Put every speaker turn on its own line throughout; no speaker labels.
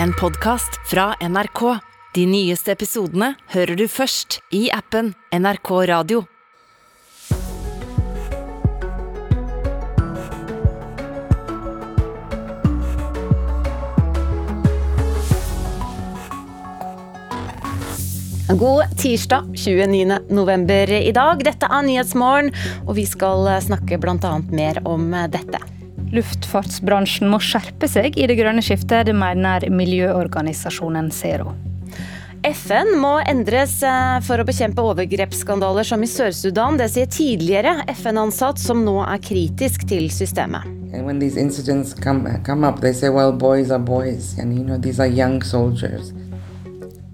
en podkast fra NRK. De nyeste episodene hører du først i appen NRK Radio.
God tirsdag 29. november i dag. Dette er Nyhetsmorgen, og vi skal snakke bl.a. mer om dette.
Luftfartsbransjen må skjerpe seg i det grønne skiftet, det mener miljøorganisasjonen Zero.
FN må endres eh, for å bekjempe overgrepsskandaler som i Sør-Sudan. Det sier tidligere FN-ansatt som nå er kritisk til systemet.
And when these incidents come, come up, say, well, boys boys. And, you know, these are young soldiers.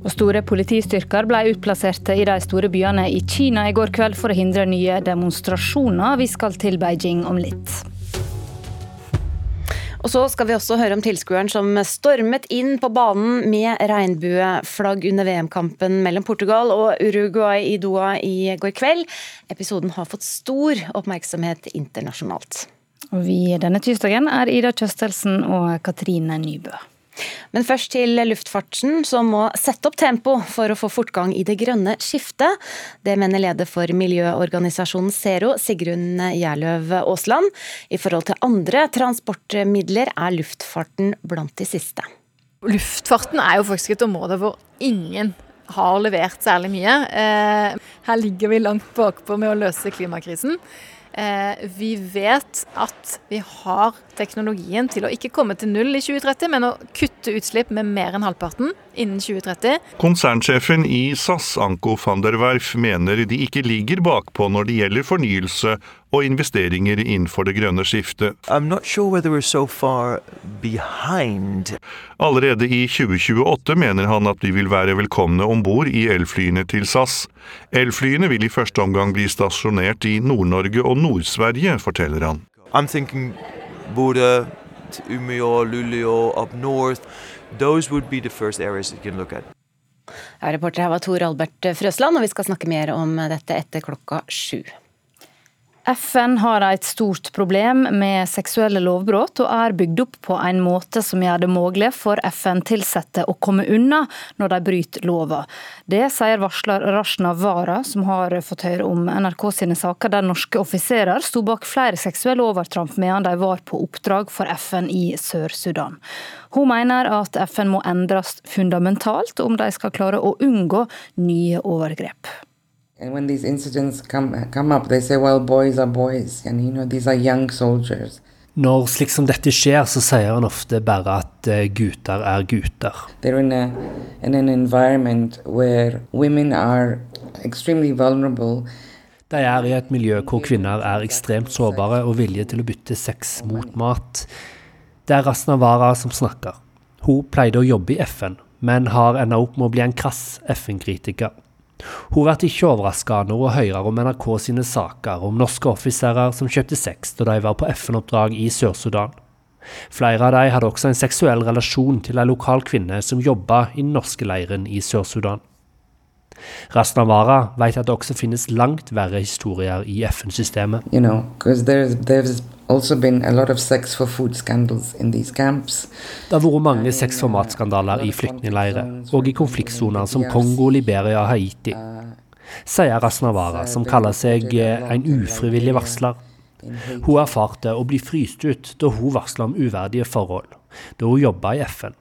Og store politistyrker ble utplasserte i de store byene i Kina i går kveld for å hindre nye demonstrasjoner. Vi skal til Beijing om litt.
Og så skal vi også høre om tilskueren som stormet inn på banen med regnbueflagg under VM-kampen mellom Portugal og Uruguay i Doha i går kveld. Episoden har fått stor oppmerksomhet internasjonalt.
Og vi denne tirsdagen er Ida Kjøstelsen og Katrine Nybø.
Men først til luftfarten, som må sette opp tempo for å få fortgang i det grønne skiftet. Det mener leder for miljøorganisasjonen Zero, Sigrun Gjerløv Aasland. I forhold til andre transportmidler er luftfarten blant de siste.
Luftfarten er jo faktisk et område hvor ingen har levert særlig mye. Eh, her ligger vi langt bakpå med å løse klimakrisen. Eh, vi vet at vi har teknologien til å ikke komme til null i 2030, men å kutte utslipp med mer enn halvparten innen 2030.
Konsernsjefen i SAS, Anko van der Werf, mener de ikke ligger bakpå når det gjelder fornyelse og investeringer innenfor det grønne skiftet.
Sure so
Allerede i 2028 mener han at de vil være velkomne om bord i elflyene til SAS. Elflyene vil i første omgang bli stasjonert i Nord-Norge og Nord-Sverige, forteller han.
I'm thinking Bodø, Umeå, Luleå, up north. Those would be the first areas you can look at.
Ja, reporter her var Tor Albert Frøsland, og vi skal snakke mer om dette etter klokka sju.
FN har et stort problem med seksuelle lovbrudd, og er bygd opp på en måte som gjør det mulig for FN-ansatte å komme unna når de bryter lova. Det sier varsler Rashna Wara, som har fått høre om NRK sine saker der norske offiserer sto bak flere seksuelle overtramp medan de var på oppdrag for FN i Sør-Sudan. Hun mener at FN må endres fundamentalt om de skal klare å unngå nye overgrep.
And when these incidents come, come up, they say, well, boys are boys. And, you know, these are young soldiers.
Når slik som dette skjer, så sier han ofte bare at eh, gutter er gutter.
They're in, a, in an environment where women are extremely vulnerable.
De er i et miljø hvor kvinner er ekstremt sårbare og villige til å bytte sex mot mat. Det er Rasnavara som snakker. Hun pleide å jobbe i FN, men har enda opp med å bli en krass FN-kritiker. Hun blir ikke overraska når hun hører om NRK sine saker om norske offiserer som kjøpte sex da de var på FN-oppdrag i Sør-Sudan. Flere av dem hadde også en seksuell relasjon til en lokal kvinne som jobba i den norske leiren i Sør-Sudan. Rasnavara vet at det også finnes langt verre historier i FN-systemet.
You know, also been a lot of sex for food scandals in these camps.
Det har vært mange sex for mat-skandaler i flyktningleirer og i konfliktsoner som Kongo, Liberia og Haiti, sier Rasnavara, som kaller seg eh, en ufrivillig varsler. Hun erfarte å bli fryst ut da hun varsla om uverdige forhold, da hun jobba i FN.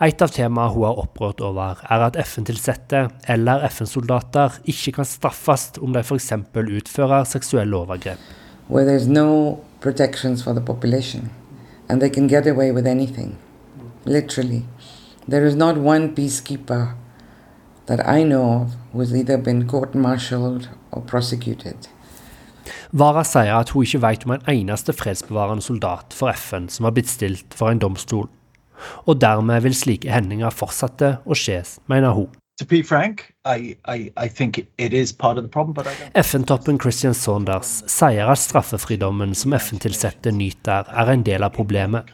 Et av temaene hun er opprørt over, er at FN-tilsatte eller FN-soldater ikke kan straffes om de f.eks. utfører seksuelle overgrep.
No protections for the population and they can get away with anything. Literally. There is not one peacekeeper that I know of who has either been court martialed or prosecuted.
Vara sier at hun ikke vet om en eneste fredsbevarende soldat for FN som har blitt stilt for en domstol, og dermed vil slike hendinger fortsette å skje, mener hun. FN-toppen Christian Saunders sier at straffefridommen som FN-tilsatte nyter, er en del av problemet.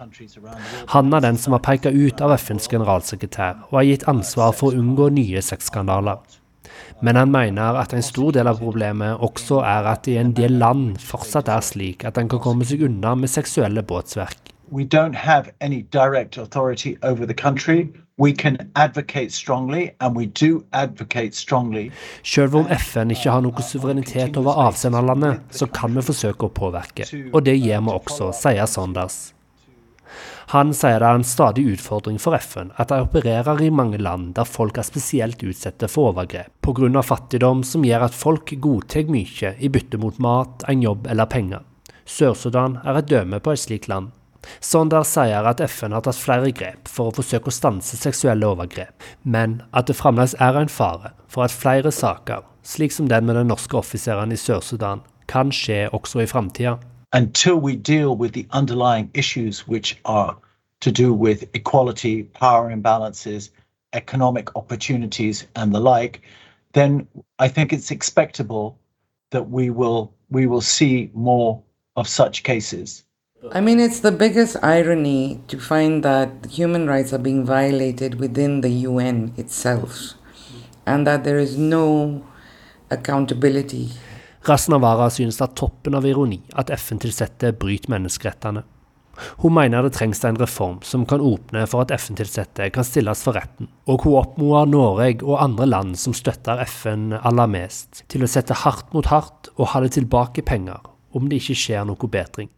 Han er den som har pekt ut av FNs generalsekretær og har gitt ansvar for å unngå nye sexskandaler. Men han mener at en stor del av problemet også er at det i en del land fortsatt er slik at en kan komme seg unna med seksuelle båtsverk.
We don't have any direct authority over the country. We can advocate strongly, and we do advocate strongly.
Selv om FN ikke har noe suverenitet over avsenderlandet, så kan vi forsøke å påvirke. Og det gjør vi også, sier Sanders. Han sier det er en stadig utfordring for FN at de opererer i mange land der folk er spesielt utsatte for overgrep, pga. fattigdom som gjør at folk godtar mye i bytte mot mat, en jobb eller penger. Sør-Sudan er et døme på et slikt land. Sonder sier at FN har tatt flere grep for å forsøke å stanse seksuelle overgrep, men at det fremdeles er en fare for at flere saker, slik som den med den norske offiseren i Sør-Sudan, kan skje også i framtida.
Until we deal with the underlying issues which are to do with equality, power imbalances, economic opportunities, and the like, then I think it's expectable that we will we will see more of such cases.
I mean, it's the biggest irony to find that human rights are being violated within the UN itself and that there is no accountability.
Rasnavara synes det er toppen av ironi at FN-tilsatte bryter menneskerettene. Hun mener det trengs en reform som kan åpne for at FN-tilsatte kan stilles for retten, og hun oppmoder Norge og andre land som støtter FN aller mest, til å sette hardt mot hardt og holde tilbake penger om det ikke skjer noe bedring.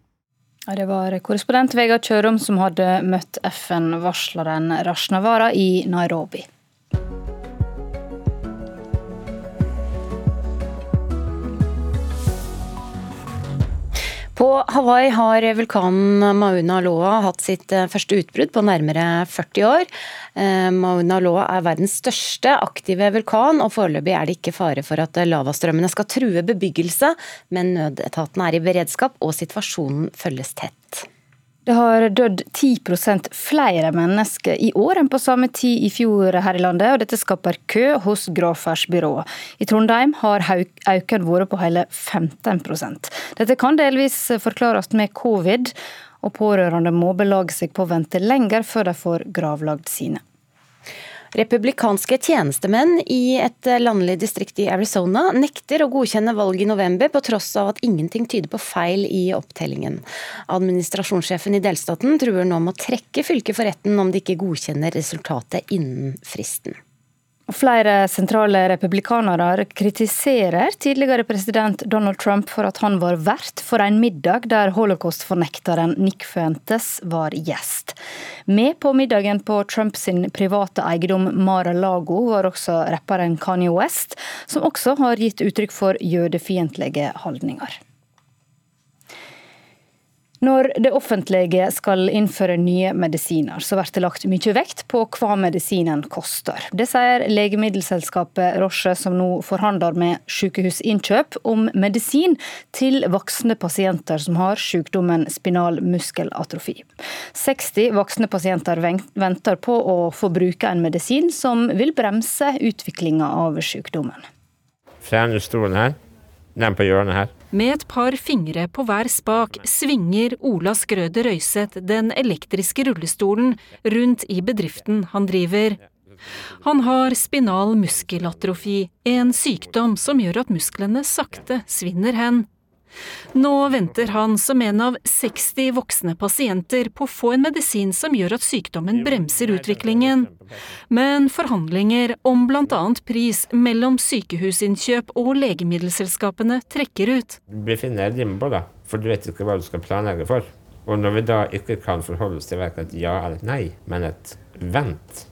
Det var korrespondent Vegard Kjørum som hadde møtt FN-varsleren Rashnavara i Nairobi.
På Hawaii har vulkanen Mauna Loa hatt sitt eh, første utbrudd på nærmere 40 år. Eh, Mauna Loa er verdens største aktive vulkan, og foreløpig er det ikke fare for at lavastrømmene skal true bebyggelse, men nødetaten er i beredskap og situasjonen følges tett.
Det har dødd 10% flere mennesker i år enn på samme tid i fjor her i landet, og dette skaper kø hos gravferdsbyrået. I Trondheim har økningen vært på hele 15% Dette kan delvis forklares med covid, og pårørende må belage seg på å vente lenger før de får gravlagd sine.
Republikanske tjenestemenn i et landlig distrikt i Arizona nekter å godkjenne valget i november, på tross av at ingenting tyder på feil i opptellingen. Administrasjonssjefen i delstaten truer nå med å trekke fylket for retten om de ikke godkjenner resultatet innen fristen.
Flere sentrale republikanere kritiserer tidligere president Donald Trump for at han var vert for en middag der holocaust-fornekteren Nick Fuentes var gjest. Med på middagen på Trumps private eiendom Mar-a-Lago var også rapperen Kanye West, som også har gitt uttrykk for jødefiendtlige holdninger. Når det offentlige skal innføre nye medisiner, så blir det lagt mye vekt på hva medisinen koster. Det sier legemiddelselskapet Roche, som nå forhandler med sykehusinnkjøp om medisin til voksne pasienter som har sykdommen spinal muskelatrofi. 60 voksne pasienter venter på å få bruke en medisin som vil bremse utviklinga av sykdommen.
Fjerne stolen her, den på hjørnet her.
Med et par fingre på hver spak svinger Ola Skrøder Røyseth den elektriske rullestolen rundt i bedriften han driver. Han har spinal muskelatrofi, en sykdom som gjør at musklene sakte svinner hen. Nå venter han som en av 60 voksne pasienter på å få en medisin som gjør at sykdommen bremser utviklingen. Men forhandlinger om bl.a. pris mellom sykehusinnkjøp og legemiddelselskapene trekker ut.
Du befinner deg i limbo, da, for du vet ikke hva du skal planlegge for. Og når vi da ikke kan forholde oss til verken et ja eller et nei, men et vent,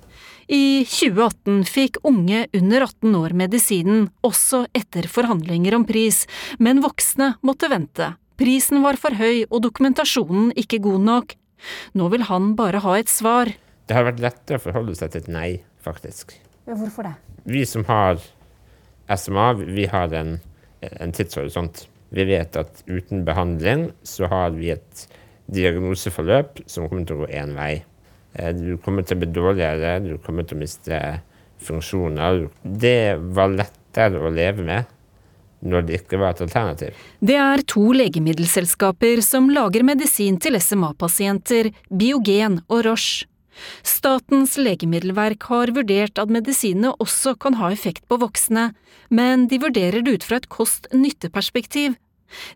i 2018 fikk unge under 18 år medisinen, også etter forhandlinger om pris, men voksne måtte vente. Prisen var for høy og dokumentasjonen ikke god nok. Nå vil han bare ha et svar.
Det har vært lettere å forholde seg til et nei, faktisk.
Ja, hvorfor det?
Vi som har SMA, vi har en, en tidshorisont. Vi vet at uten behandling så har vi et diagnoseforløp som kommer til å gå én vei. Eh, du kommer til å bli dårligere, du kommer til å miste funksjoner. Det var lettere å leve med når det ikke var et alternativ.
Det er to legemiddelselskaper som lager medisin til SMA-pasienter, Biogen og Roche. Statens legemiddelverk har vurdert at medisinene også kan ha effekt på voksne, men de vurderer det ut fra et kost-nytte-perspektiv.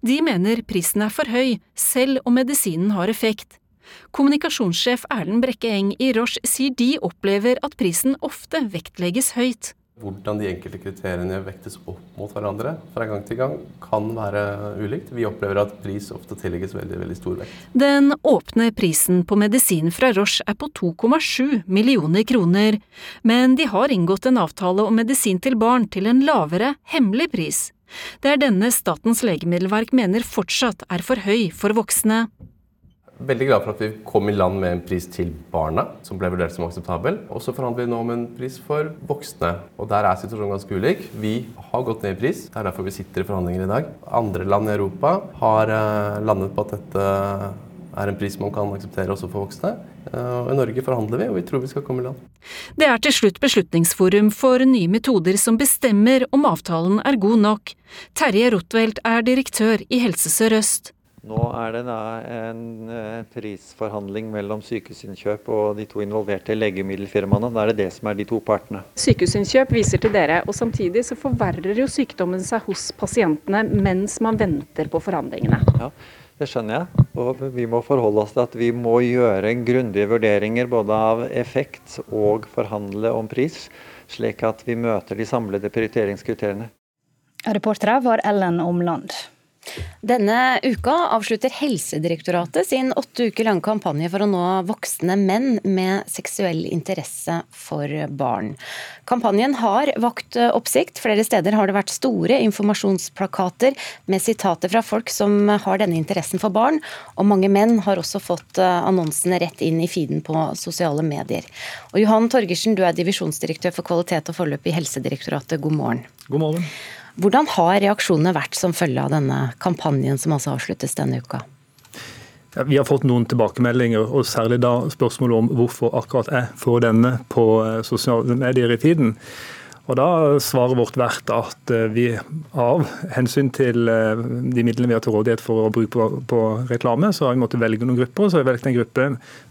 De mener prisen er for høy, selv om medisinen har effekt. Kommunikasjonssjef Erlend Brekke Eng i Roche sier de opplever at prisen ofte vektlegges høyt.
Hvordan de enkelte kriteriene vektes opp mot hverandre fra gang til gang, kan være ulikt. Vi opplever at pris ofte tillegges veldig, veldig stor vekt.
Den åpne prisen på medisin fra Roche er på 2,7 millioner kroner, men de har inngått en avtale om medisin til barn til en lavere, hemmelig pris. Det er denne Statens legemiddelverk mener fortsatt er for høy for voksne.
Veldig glad for at vi kom i land med en pris til barna, som ble vurdert som akseptabel. Og så forhandler vi nå om en pris for voksne, og der er situasjonen ganske ulik. Vi har gått ned i pris, det er derfor vi sitter i forhandlinger i dag. Andre land i Europa har eh, landet på at dette er en pris man kan akseptere også for voksne. Eh, I Norge forhandler vi, og vi tror vi skal komme i land.
Det er til slutt Beslutningsforum for nye metoder som bestemmer om avtalen er god nok. Terje Rotwelt er direktør i Helse Sør-Øst.
Nå er det da en eh, prisforhandling mellom Sykehusinnkjøp og de to involverte legemiddelfirmaene. Da er det det som er de to partene.
Sykehusinnkjøp viser til dere, og samtidig så forverrer jo sykdommen seg hos pasientene mens man venter på forhandlingene.
Ja, det skjønner jeg. Og vi må forholde oss til at vi må gjøre grundige vurderinger både av effekt og forhandle om pris, slik at vi møter de samlede prioriteringskriteriene.
Reportere var Ellen Omland.
Denne uka avslutter Helsedirektoratet sin åtte uker lange kampanje for å nå voksne menn med seksuell interesse for barn. Kampanjen har vakt oppsikt. Flere steder har det vært store informasjonsplakater med sitater fra folk som har denne interessen for barn, og mange menn har også fått eh, annonsene rett inn i feeden på sosiale medier. Og Johan Torgersen, du er divisjonsdirektør for kvalitet og forløp i Helsedirektoratet. God morgen.
God morgen.
Hvordan har reaksjonene vært som følge av denne kampanjen som altså avsluttes denne uka?
Ja, vi har fått noen tilbakemeldinger, og særlig da spørsmålet om hvorfor akkurat jeg får denne på eh, sosiale medier i tiden. Og Da svarer vårt vært at eh, vi av hensyn til eh, de midlene vi har til rådighet for å bruke på, på reklame, så har vi måttet velge noen grupper. Så har vi valgt en gruppe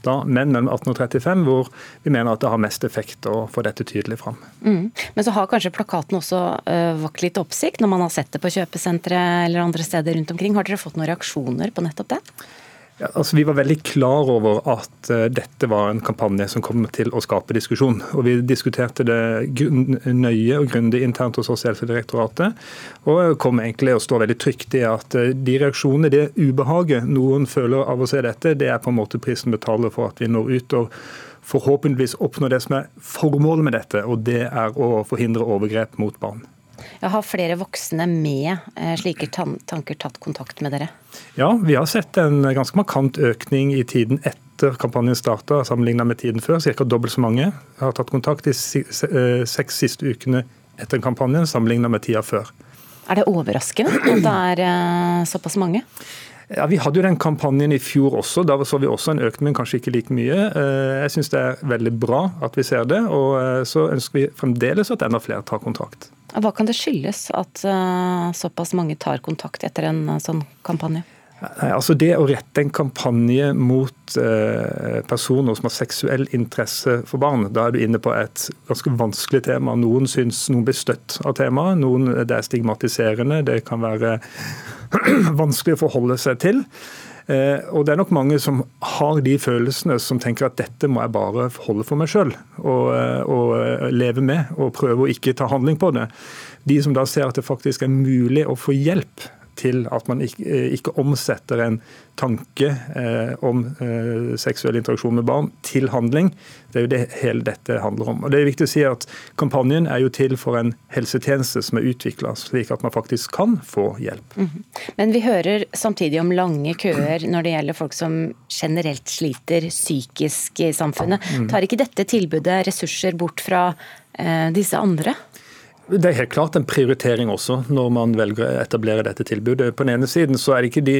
da, menn mellom 18 og 35 hvor vi mener at det har mest effekt å få dette tydelig fram.
Mm. Men så har kanskje plakaten også uh, vakt litt oppsikt når man har sett det på kjøpesentre eller andre steder rundt omkring. Har dere fått noen reaksjoner på nettopp det?
Ja, altså Vi var veldig klar over at uh, dette var en kampanje som kom til å skape diskusjon. og Vi diskuterte det nøye og grundig internt hos oss i Helsedirektoratet. Og kom egentlig å stå veldig trygt i at uh, de reaksjonene, det ubehaget noen føler av å se dette, det er på en måte prisen betaler for at vi når ut og forhåpentligvis oppnår det som er formålet med dette, og det er å forhindre overgrep mot barn.
Jeg har flere voksne med eh, slike tanker tatt kontakt med dere?
Ja, vi har sett en ganske markant økning i tiden etter kampanjen starta, sammenlignet med tiden før. Ca. dobbelt så mange har tatt kontakt de eh, seks siste ukene etter kampanjen, sammenlignet med tida før.
Er det overraskende at det er eh, såpass mange?
Ja, Vi hadde jo den kampanjen i fjor også. Da så vi også en økning, men kanskje ikke like mye. Jeg syns det er veldig bra at vi ser det. Og så ønsker vi fremdeles at enda flere tar kontakt.
Hva kan det skyldes at uh, såpass mange tar kontakt etter en uh, sånn kampanje?
Nei, altså Det å rette en kampanje mot eh, personer som har seksuell interesse for barn, da er du inne på et ganske vanskelig tema. Noen syns noen blir støtt av temaet, noen det er stigmatiserende, det kan være vanskelig å forholde seg til. Eh, og det er nok mange som har de følelsene, som tenker at dette må jeg bare holde for meg sjøl og, eh, og, eh, leve med, og prøve å ikke ta handling på det. De som da ser at det faktisk er mulig å få hjelp til at man ikke, eh, ikke omsetter en tanke eh, om eh, seksuell interaksjon med barn til handling. Det er jo det hele dette handler om. Og det er viktig å si at Kampanjen er jo til for en helsetjeneste som er utvikla, slik at man faktisk kan få hjelp. Mm -hmm.
Men vi hører samtidig om lange køer når det gjelder folk som generelt sliter psykisk i samfunnet. Mm. Tar ikke dette tilbudet ressurser bort fra eh, disse andre?
Det er helt klart en prioritering også, når man velger å etablere dette tilbudet. På den ene siden så er det ikke de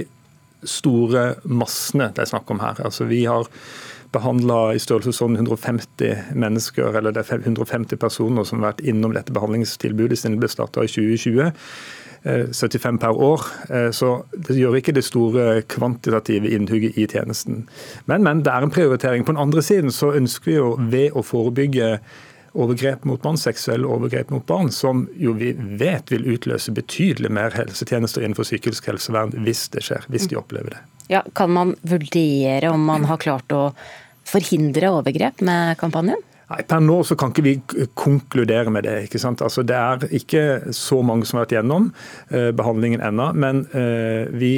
store massene det er snakk om her. Altså Vi har behandla i størrelsesorden 150 mennesker, eller det er 150 personer som har vært innom dette behandlingstilbudet siden det ble starta i 2020. 75 eh, per år. Eh, så det gjør ikke det store kvantitative innhugget i tjenesten. Men, men det er en prioritering. På den andre siden så ønsker vi jo ved å forebygge overgrep mot barn, seksuelle overgrep mot barn, som jo vi vet vil utløse betydelig mer helsetjenester innenfor psykisk helsevern hvis det skjer, hvis de opplever det.
Ja, Kan man vurdere om man har klart å forhindre overgrep med kampanjen?
Nei, Per nå så kan ikke vi konkludere med det. ikke sant? Altså, Det er ikke så mange som har vært gjennom eh, behandlingen ennå. Men eh, vi,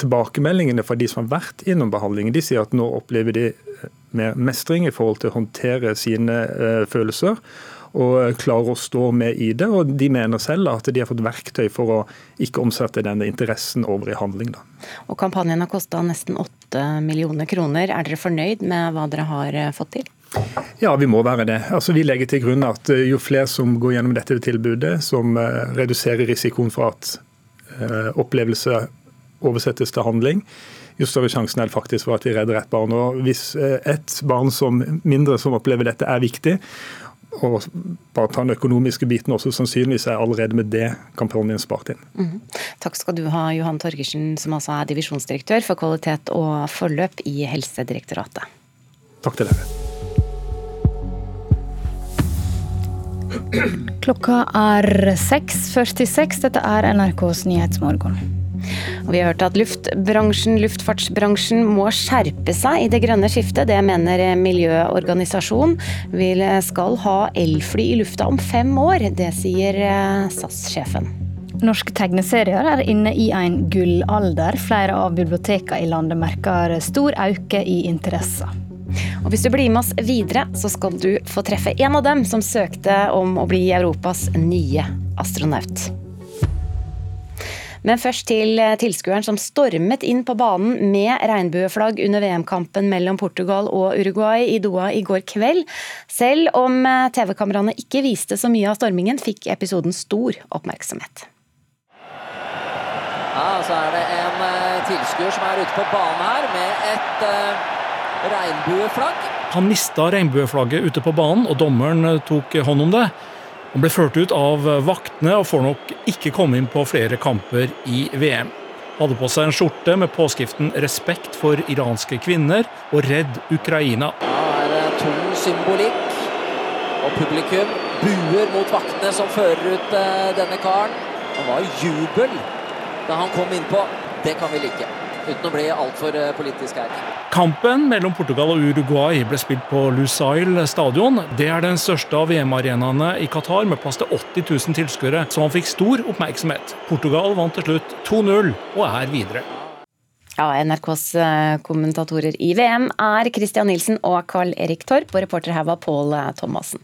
tilbakemeldingene fra de som har vært innom behandlingen, de sier at nå opplever de eh, mer mestring i forhold til å håndtere sine eh, følelser. Og klarer å stå med i det. Og de mener selv at de har fått verktøy for å ikke omsette denne interessen over i handling. Da.
Og Kampanjen har kosta nesten 8 millioner kroner. Er dere fornøyd med hva dere har eh, fått til?
Ja, vi må være det. Altså, vi legger til grunn at eh, jo flere som går gjennom dette tilbudet, som reduserer risikoen for at opplevelse oversettes til handling, jo større sjansen er det faktisk for at vi redder et barn. Og Hvis uh, et barn som mindre som opplever dette er viktig, og bare ta den økonomiske biten også, sannsynligvis er allerede med det kampanjen spart inn.
Mm. Takk skal du ha, Johan Torgersen, som altså er divisjonsdirektør for kvalitet og forløp i Helsedirektoratet.
Takk til dere.
Klokka er 6.46. Dette er NRKs Nyhetsmorgen.
Og vi har hørt at luftbransjen, luftfartsbransjen må skjerpe seg i det grønne skiftet. Det mener miljøorganisasjonen. Vi skal ha elfly i lufta om fem år. Det sier eh, SAS-sjefen.
Norske tegneserier er inne i en gullalder. Flere av bibliotekene i landet merker stor økning i interesse.
Og hvis du blir med oss videre, så skal du få treffe en av dem som søkte om å bli Europas nye astronaut. Men først til tilskueren som stormet inn på banen med regnbueflagg under VM-kampen mellom Portugal og Uruguay i Doha i går kveld. Selv om TV-kameraene ikke viste så mye av stormingen, fikk episoden stor oppmerksomhet.
Ja, så er det en tilskuer som er ute på banen her med et regnbueflagg.
Han mista regnbueflagget ute på banen, og dommeren tok hånd om det. Han ble ført ut av vaktene og får nok ikke komme inn på flere kamper i VM. Hadde på seg en skjorte med påskriften 'Respekt for iranske kvinner' og 'Redd Ukraina'.
Ja, er tung symbolikk, og publikum buer mot vaktene som fører ut denne karen. Det var jubel da han kom innpå. Det kan vi like uten å bli altfor politisk her.
Kampen mellom Portugal og Uruguay ble spilt på Lusail stadion. Det er den største av VM-arenaene i Qatar, med plass til 80 000 tilskuere, så han fikk stor oppmerksomhet. Portugal vant til slutt 2-0 og er videre.
Ja, NRKs kommentatorer i VM er Christian Nilsen og Carl Erik Torp, og reporter her var Pål Thomassen.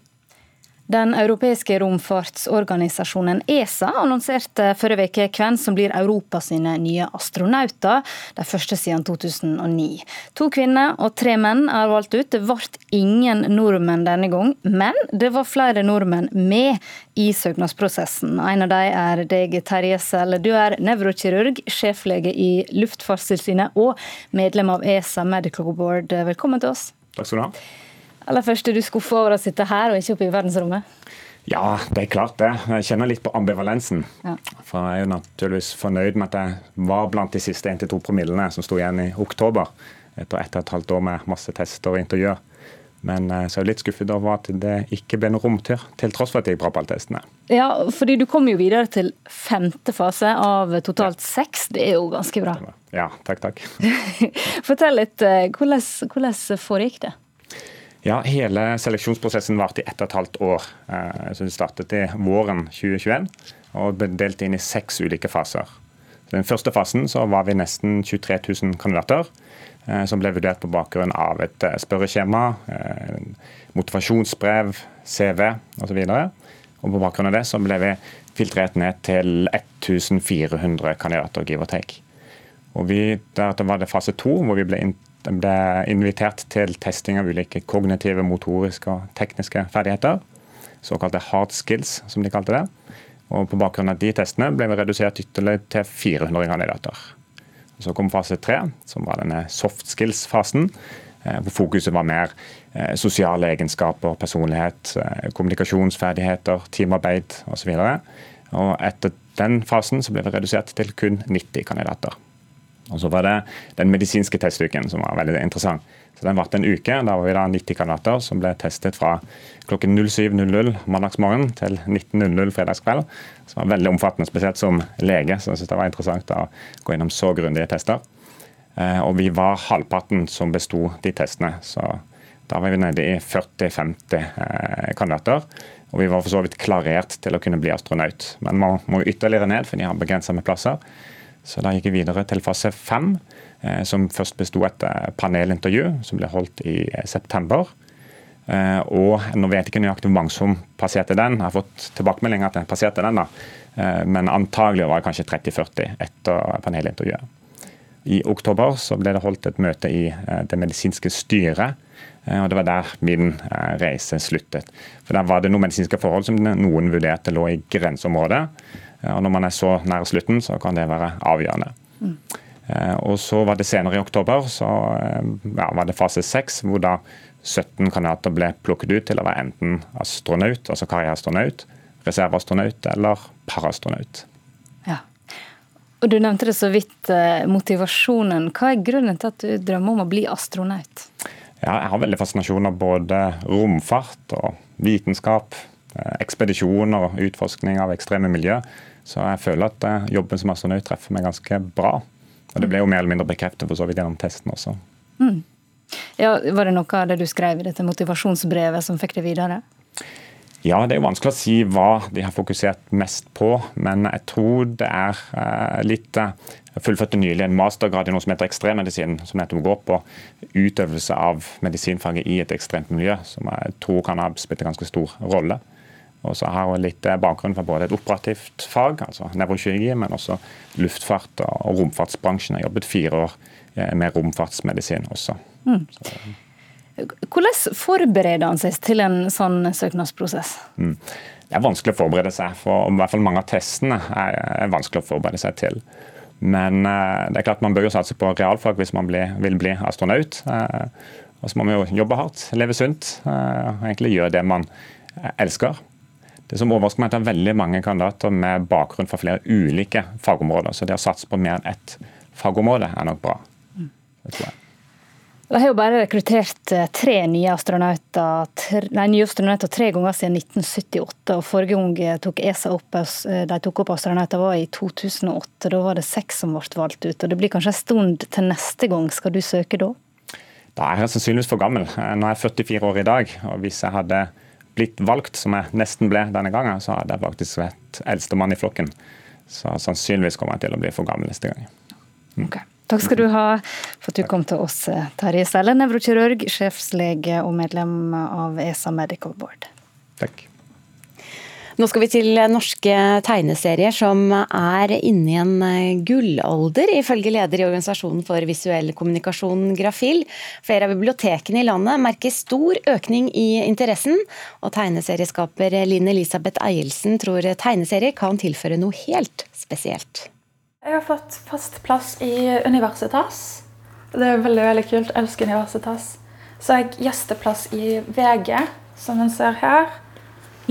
Den europeiske romfartsorganisasjonen ESA annonserte forrige uke hvem som blir Europa sine nye astronauter, de første siden 2009. To kvinner og tre menn er valgt ut. Det ble ingen nordmenn denne gang, men det var flere nordmenn med i søknadsprosessen. En av dem er deg, Terje Sel. Du er nevrokirurg, sjeflege i Luftfartstilsynet og medlem av ESA Medical Board. Velkommen til oss.
Takk skal du ha.
Aller først, er du skuffa over å sitte her og ikke oppe i verdensrommet?
Ja, det er klart det. Jeg kjenner litt på ambivalensen. Ja. For jeg er jo naturligvis fornøyd med at jeg var blant de siste 1-2 promillene som sto igjen i oktober. Etter ett og et halvt år med masse tester og intervjuer. Men så er jeg litt skuffet over at det ikke ble noen romtur, til tross for at jeg på alle testene.
Ja, fordi du kom jo videre til femte fase av totalt seks. Det er jo ganske bra.
Ja, takk, takk.
Fortell litt, hvordan, hvordan foregikk det?
Ja, Hele seleksjonsprosessen varte i ett og et halvt år. Så Det startet i våren 2021 og ble delt inn i seks ulike faser. I den første fasen så var vi nesten 23 000 kandidater som ble vurdert på bakgrunn av et spørreskjema, motivasjonsbrev, CV osv. Og på bakgrunn av det så ble vi filtrert ned til 1400 kandidater, give or take. Og vi, Deretter var det fase to, hvor vi ble ble invitert til testing av ulike kognitive, motoriske og tekniske ferdigheter. Såkalte hard skills, som de kalte det. Og På bakgrunn av de testene ble vi redusert ytterligere til 400 kandidater. Og så kom fase tre, som var denne soft skills-fasen. Hvor fokuset var mer sosiale egenskaper, personlighet, kommunikasjonsferdigheter, teamarbeid osv. Etter den fasen så ble vi redusert til kun 90 kandidater. Og så var det den medisinske testuken som var veldig interessant. Så Den varte en uke. Da var vi da 90 kandidater som ble testet fra klokken 07.00 mandagsmorgen til 19.00 fredagskveld. Som var veldig omfattende, spesielt som lege. Så jeg synes det var interessant å gå gjennom så grundige tester. Eh, og vi var halvparten som besto de testene. Så da var vi nede i 40-50 eh, kandidater. Og vi var for så vidt klarert til å kunne bli astronaut. Men man må ytterligere ned, for de har begrensa med plasser. Så da gikk vi videre til fase fem, eh, som først besto et panelintervju, som ble holdt i september. Og nå vet jeg ikke nøyaktig hvor mange som passerte den. Jeg har fått tilbakemeldinger at den passerte den, da. Men antagelig var det kanskje 30-40 etter panelintervjuet. I oktober så ble det holdt et møte i det medisinske styret Eh, og Det var der min eh, reise sluttet. For Der var det noen medisinske forhold som noen vurderte lå i grenseområdet. Eh, og Når man er så nær slutten, så kan det være avgjørende. Mm. Og så var det senere i oktober så ja, var det fase seks, hvor da 17 kandidater ble plukket ut til å være enten astronaut, altså karriereastronaut, reserveastronaut eller parastronaut.
Ja. Og Du nevnte det så vidt, motivasjonen. Hva er grunnen til at du drømmer om å bli astronaut?
Ja, jeg har veldig fascinasjon av både romfart og vitenskap, eh, ekspedisjoner og utforskning av ekstreme miljø. Så jeg føler at eh, jobben som astronaut treffer meg ganske bra. Og det ble jo mer eller mindre bekreftet for så vidt gjennom testen også. Mm.
Ja, Var det noe av det du skrev i dette motivasjonsbrevet som fikk det videre?
Ja, det er jo vanskelig å si hva de har fokusert mest på. Men jeg tror det er eh, litt jeg fullførte nylig en mastergrad i noe som heter ekstremmedisin, som nettopp går på utøvelse av medisinfaget i et ekstremt miljø, som jeg tror kan ha spilt en ganske stor rolle. Og så har jeg litt bakgrunn fra både et operativt fag, altså nevrokirurgi, men også luftfart og romfartsbransjen. Jeg har jobbet fire år eh, med romfartsmedisin også. Mm.
Hvordan forbereder han seg til en sånn søknadsprosess? Mm.
Det er vanskelig å forberede seg, for i hvert fall mange av testene er vanskelig å forberede seg til. Men eh, det er klart man bør jo satse på realfag hvis man blir, vil bli astronaut. Eh, og så må man jo jobbe hardt, leve sunt eh, og egentlig gjøre det man elsker. Det som overrasker meg, er at det er veldig mange kandidater med bakgrunn fra flere ulike fagområder. Så det å satse på mer enn ett fagområde er nok bra. Det tror jeg.
De har jo bare rekruttert eh, tre nye astronauter, tre, nei, nye astronauter tre ganger siden 1978. og Forrige gang eh, tok ESA opp, eh, de tok opp astronauter var i 2008. Da var det seks som ble valgt ut. og Det blir kanskje en stund til neste gang. Skal du søke da?
Da er jeg sannsynligvis for gammel. Nå er jeg 44 år i dag. og Hvis jeg hadde blitt valgt, som jeg nesten ble denne gangen, så hadde jeg faktisk vært eldstemann i flokken. Så sannsynligvis kommer jeg til å bli for gammel neste gang.
Mm. Okay. Takk skal du ha for at du kom til oss, Terje Selle, nevrokirurg, sjefslege og medlem av ESA Medical Board.
Takk.
Nå skal vi til norske tegneserier som er inne i en eh, gullalder, ifølge leder i Organisasjonen for visuell kommunikasjon, Grafil. Flere av bibliotekene i landet merker stor økning i interessen, og tegneserieskaper Linn Elisabeth Eielsen tror tegneserier kan tilføre noe helt spesielt.
Jeg har fått fast plass i Universitas. Det er veldig veldig kult. Jeg elsker Universitas. Så har jeg gjesteplass i VG, som en ser her.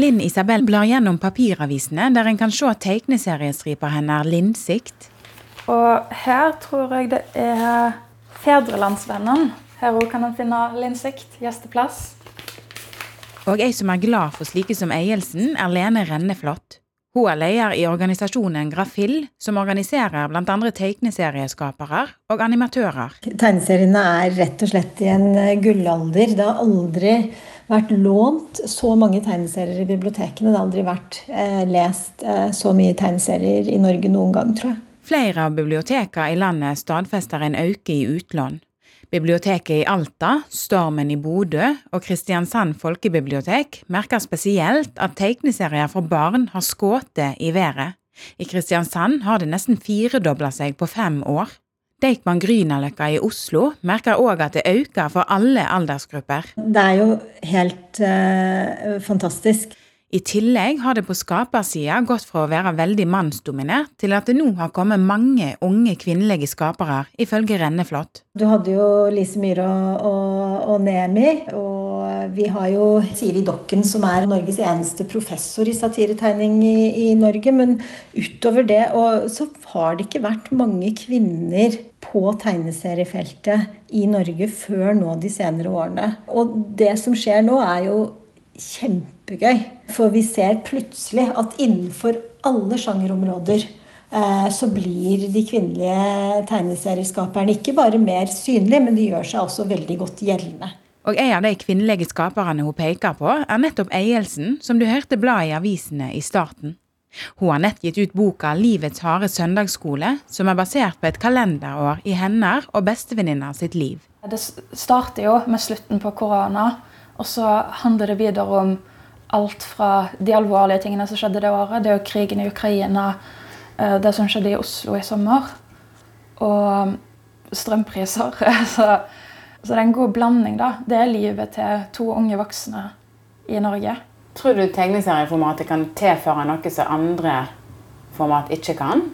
Linn Isabel blar gjennom papiravisene, der en kan se tegneseriestripa hennes Linnsikt.
Og her tror jeg det er Fedrelandsvennen. Her òg kan en finne Linnsikt. Gjesteplass.
Og ei som er glad for slike som Eielsen, er Lene Renneflott. Hun er leder i organisasjonen Grafill, som organiserer bl.a. tegneserieskapere og animatører.
Tegneseriene er rett og slett i en gullalder. Det har aldri vært lånt så mange tegneserier i bibliotekene. Det har aldri vært eh, lest eh, så mye tegneserier i Norge noen gang, tror jeg.
Flere av bibliotekene i landet stadfester en økning i utlån. Biblioteket i Alta, Stormen i Bodø og Kristiansand folkebibliotek merker spesielt at tegneserier for barn har skutt i været. I Kristiansand har det nesten firedobla seg på fem år. Deichman Grünerløkka i Oslo merker òg at det øker for alle aldersgrupper.
Det er jo helt uh, fantastisk.
I tillegg har det på skapersida gått fra å være veldig mannsdominert til at det nå har kommet mange unge kvinnelige skapere, ifølge Renneflot.
Du hadde jo Lise Myhre og, og, og Nemi, og vi har jo Siri Dokken, som er Norges eneste professor i satiretegning i, i Norge. Men utover det og så har det ikke vært mange kvinner på tegneseriefeltet i Norge før nå de senere årene. Og det som skjer nå, er jo kjempegøy. For vi ser plutselig at innenfor alle sjangerområder eh, så blir de kvinnelige tegneserieskaperne ikke bare mer synlige, men de gjør seg også veldig godt gjeldende.
Og en av de kvinnelige skaperne hun peker på, er nettopp Eielsen, som du hørte bladet i avisene i starten. Hun har nett gitt ut boka 'Livets harde søndagsskole', som er basert på et kalenderår i hennes og bestevenninna sitt liv.
Det starter jo med slutten på korona. Og så handler det videre om alt fra de alvorlige tingene som skjedde det året. Det er jo krigen i Ukraina, eh, det som skjedde i Oslo i sommer. Og strømpriser. så, så, det er en god blanding, da. Det er livet til to unge voksne i Norge.
Tror du tegneserieformatet kan tilføre noe som andre format ikke kan?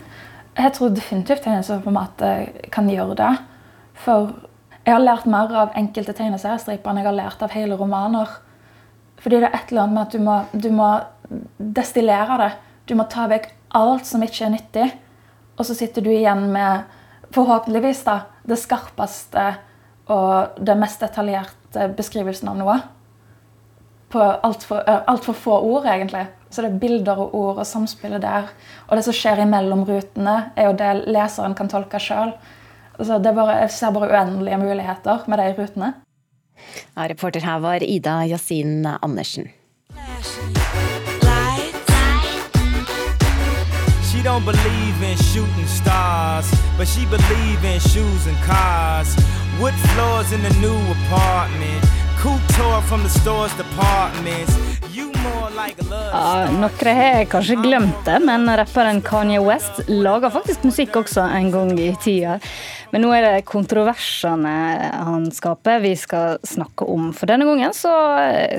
Jeg tror definitivt tegneserieformatet kan gjøre det. For jeg har lært mer av enkelte tegneseriestriper enn jeg har lært av hele romaner. Fordi det er et eller annet med at du må, du må destillere det. Du må ta vekk alt som ikke er nyttig. Og så sitter du igjen med forhåpentligvis da, det skarpeste og det mest detaljerte beskrivelsen av noe. På altfor alt for få ord, egentlig. Så det er bilder og ord og samspillet der. Og det som skjer imellom rutene, er jo det leseren kan tolke sjøl. Altså, jeg ser bare uendelige muligheter med de rutene.
Ja, reporter her var Ida Yasin Andersen. She don't believe in shooting stars, but she believe in shoes and cars. Wood floors in the new apartment. Couture from the store's departments. Ja, Noen har kanskje glemt det, men rapperen Kanye West lager faktisk musikk også en gang i tida. Men nå er det kontroversene han skaper vi skal snakke om. For denne gangen så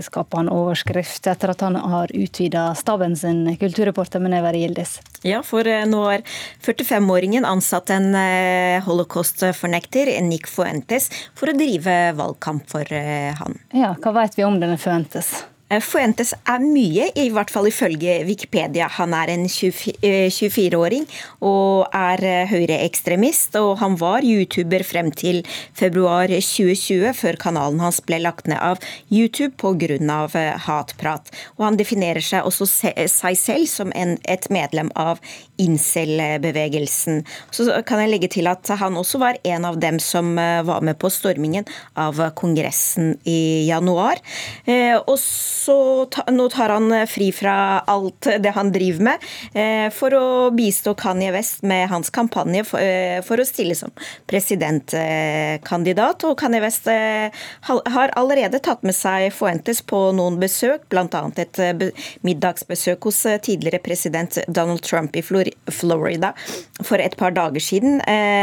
skaper han overskrift etter at han har utvida staben sin, kulturreporter Menever Gildis.
Ja, for eh, nå har 45-åringen ansatt en eh, holocaust-fornekter, Nick Fuentes, for å drive valgkamp for eh, han.
Ja, Hva vet vi om denne Fuentes?
Eh, Fuentes er mye, i hvert fall ifølge Wikipedia. Han er en 24-åring eh, og er eh, høyreekstremist. Og han var YouTuber frem til februar 2020, før kanalen hans ble lagt ned av YouTube pga. hatprat. Og han definerer seg også seg selv som en, et medlem av incel-bevegelsen. Så kan jeg legge til at han også var en av dem som var med på stormingen av Kongressen i januar. Og så ta, nå tar han eh, fri fra alt det han driver med, eh, for å bistå Kanye West med hans kampanje for, eh, for å stille som presidentkandidat. Og Kanye West eh, har allerede tatt med seg Fuentes på noen besøk, bl.a. et eh, middagsbesøk hos eh, tidligere president Donald Trump i Florida for et par dager siden,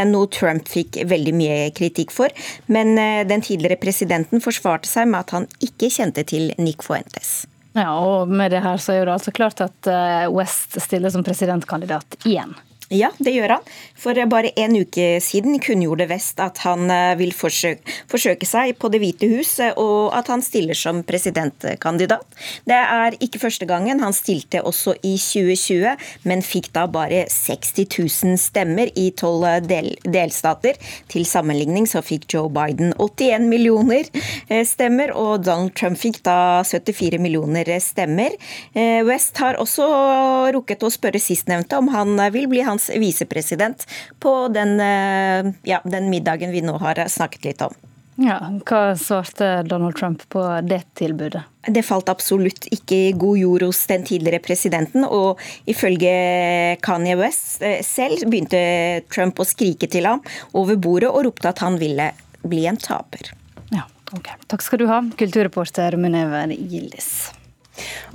noe Trump fikk veldig mye kritikk for. Men den tidligere presidenten forsvarte seg med at han ikke kjente til Nick Fuentes. Fuentes.
Ja, og med det her så er det altså klart at eh, West stiller som presidentkandidat igjen.
Ja, det gjør han. For bare en uke siden kunngjorde West at han eh, vil forsøke, forsøke, seg på Det hvite hus, eh, og at han stiller som presidentkandidat. Det er ikke første gangen. Han stilte også i 2020, men fikk da bare 60 000 stemmer i tolv del, delstater. Til sammenligning så fikk Joe Biden 81 millioner eh, stemmer, og Donald Trump fikk da 74 millioner stemmer. West har også rukket å spørre sistnevnte om han vil bli hans visepresident på den, eh, ja, den middagen vi nå har snakket litt om.
Ja, Hva svarte Donald Trump på det tilbudet?
Det falt absolutt ikke i god jord hos den tidligere presidenten. Og ifølge Kanye West eh, selv begynte Trump å skrike til ham over bordet og ropte at han ville bli en taper.
Ja, ok. Takk skal du ha, kulturreporter Munever Gildis.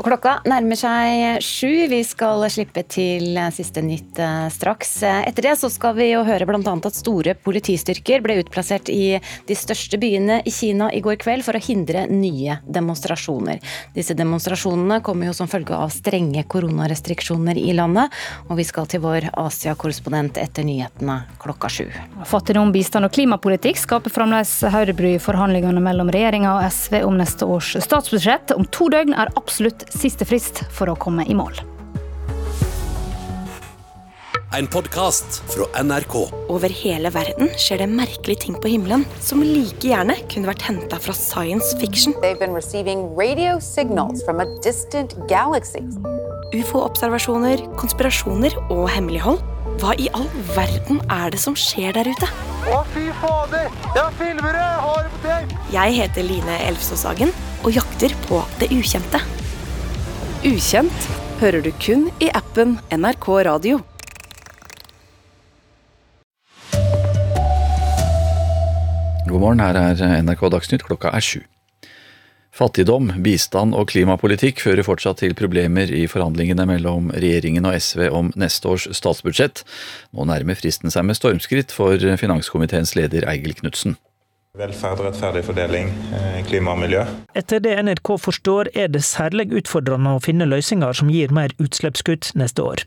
Og klokka nærmer seg sju. Vi skal slippe til siste nytt eh, straks. Etter det så skal vi jo høre bl.a. at store politistyrker ble utplassert i de største byene i Kina i går kveld for å hindre nye demonstrasjoner. Disse demonstrasjonene kommer jo som følge av strenge koronarestriksjoner i landet. Og vi skal til vår Asia-korrespondent etter nyhetene klokka sju.
Fattigdom, bistand og klimapolitikk skaper fremdeles høydebry i forhandlingene mellom regjeringa og SV om neste års statsbudsjett. Om to døgn er absolutt siste frist for å komme i mål.
En podkast fra NRK.
Over hele verden skjer det merkelige ting på himmelen som like gjerne kunne vært henta fra science fiction. Ufo-observasjoner, konspirasjoner og hemmelighold. Hva i all verden er det som skjer der ute?
Å, fy fader! Jeg filmer det! Jeg har det på tape!
Jeg heter Line Elfsåshagen og jakter på det ukjente. Ukjent hører du kun i appen NRK Radio.
God morgen, her er NRK Dagsnytt, klokka er sju. Fattigdom, bistand og klimapolitikk fører fortsatt til problemer i forhandlingene mellom regjeringen og SV om neste års statsbudsjett. Nå nærmer fristen seg med stormskritt for finanskomiteens leder Eigil Knutsen.
Velferd, rettferdig fordeling, eh, klima og miljø.
Etter det NRK forstår, er det særlig utfordrende å finne løsninger som gir mer utslippskutt neste år.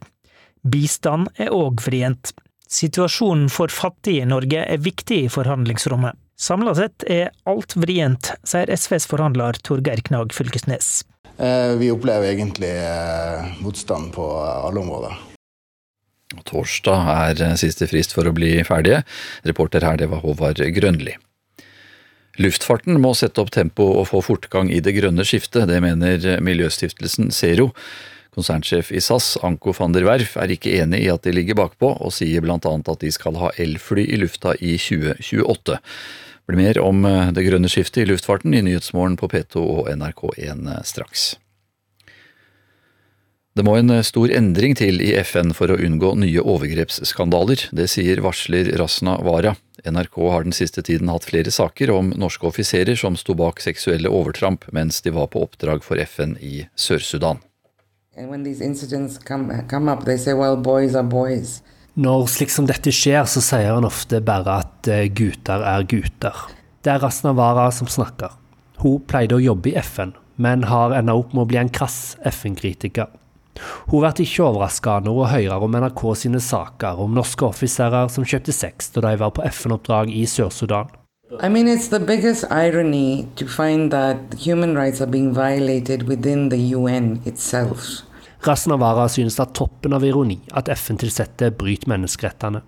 Bistand er òg vrient. Situasjonen for fattige i Norge er viktig i forhandlingsrommet. Samla sett er alt vrient, sier SVs forhandler Torgeir Knag Fylkesnes.
Eh, vi opplever egentlig eh, motstand på alle områder.
Torsdag er siste frist for å bli ferdige. Reporter her, det var Håvard Grønli. Luftfarten må sette opp tempo og få fortgang i det grønne skiftet, det mener miljøstiftelsen Zero. Konsernsjef i SAS, Anko van der Werf, er ikke enig i at de ligger bakpå, og sier bl.a. at de skal ha elfly i lufta i 2028. Det blir mer om det grønne skiftet i luftfarten i Nyhetsmorgen på P2 og NRK1 straks. Det må en stor endring til i FN for å unngå nye overgrepsskandaler. Det sier varsler Rasna Wara. NRK har den siste tiden hatt flere saker om norske offiserer som sto bak seksuelle overtramp mens de var på oppdrag for FN i Sør-Sudan.
Når slik som dette skjer, så sier han ofte bare at eh, gutter er gutter. Det er Rasnavara som snakker. Hun pleide å jobbe i FN, men har enda opp med å bli en krass FN-kritiker. Hun blir ikke overraska når hun hører om NRK sine saker om norske offiserer som kjøpte sex da de var på FN-oppdrag i Sør-Sudan.
I mean, it's the biggest irony to find that human rights are being violated within the UN itself.
Rasnavara synes det er toppen av ironi at FN-tilsatte bryter menneskerettene.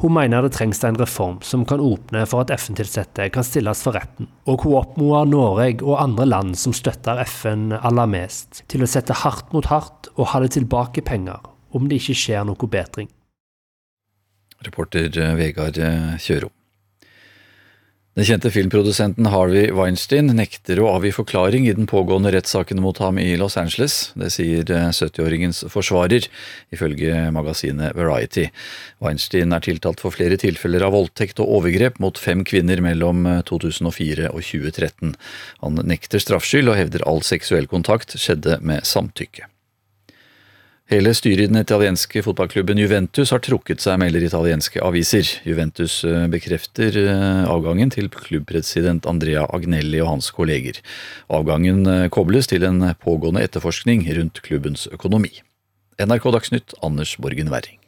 Hun mener det trengs en reform som kan åpne for at FN-tilsatte kan stilles for retten, og hun oppmoder Norge og andre land som støtter FN aller mest, til å sette hardt mot hardt og ha det tilbake penger om det ikke skjer noe bedring.
Reporter Vegard Kjørom. Den kjente filmprodusenten Harvey Weinstein nekter å avgi forklaring i den pågående rettssaken mot ham i Los Angeles. Det sier 70-åringens forsvarer, ifølge magasinet Variety. Weinstein er tiltalt for flere tilfeller av voldtekt og overgrep mot fem kvinner mellom 2004 og 2013. Han nekter straffskyld og hevder all seksuell kontakt skjedde med samtykke. Hele styret i den italienske fotballklubben Juventus har trukket seg, melder italienske aviser. Juventus bekrefter avgangen til klubbpresident Andrea Agnelli og hans kolleger. Avgangen kobles til en pågående etterforskning rundt klubbens økonomi. NRK Dagsnytt, Anders Borgen Werring.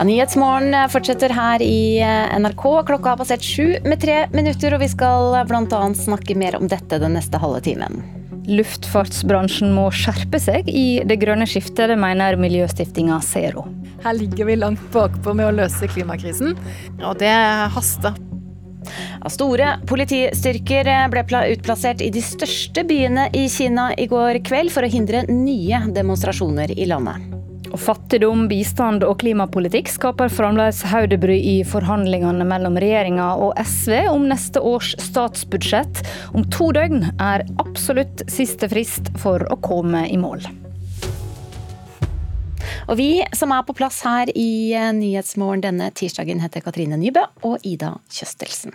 Ja, Nyhetsmorgen fortsetter her i NRK. Klokka har passert sju med tre minutter, og vi skal bl.a. snakke mer om dette den neste halve timen.
Luftfartsbransjen må skjerpe seg i det grønne skiftet, det mener miljøstiftinga Zero.
Her ligger vi langt bakpå med å løse klimakrisen, og det haster.
Store politistyrker ble utplassert i de største byene i Kina i går kveld for å hindre nye demonstrasjoner i landet.
Fattigdom, bistand og klimapolitikk skaper fremdeles hodebry i forhandlingene mellom regjeringa og SV om neste års statsbudsjett. Om to døgn er absolutt siste frist for å komme i mål.
Og vi som er på plass her i Nyhetsmorgen denne tirsdagen heter Katrine Nybø og Ida Kjøstelsen.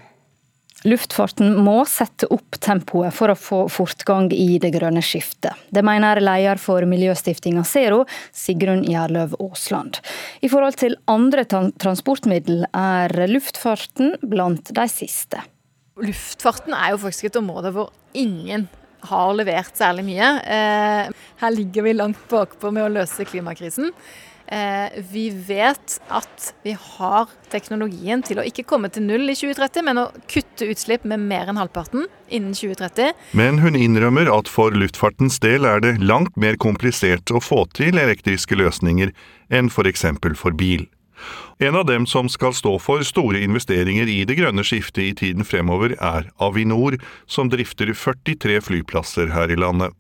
Luftfarten må sette opp tempoet for å få fortgang i det grønne skiftet. Det mener leder for miljøstiftinga Zero, Sigrun Gjerløv Aasland. I forhold til andre transportmiddel er luftfarten blant de siste.
Luftfarten er jo faktisk et område hvor ingen har levert særlig mye. Eh, her ligger vi langt bakpå med å løse klimakrisen. Eh, vi vet at vi har teknologien til å ikke komme til null i 2030, men å kutte utslipp med mer enn halvparten innen 2030.
Men hun innrømmer at for luftfartens del er det langt mer komplisert å få til elektriske løsninger enn f.eks. For, for bil. En av dem som skal stå for store investeringer i det grønne skiftet i tiden fremover, er Avinor, som drifter 43 flyplasser her i landet.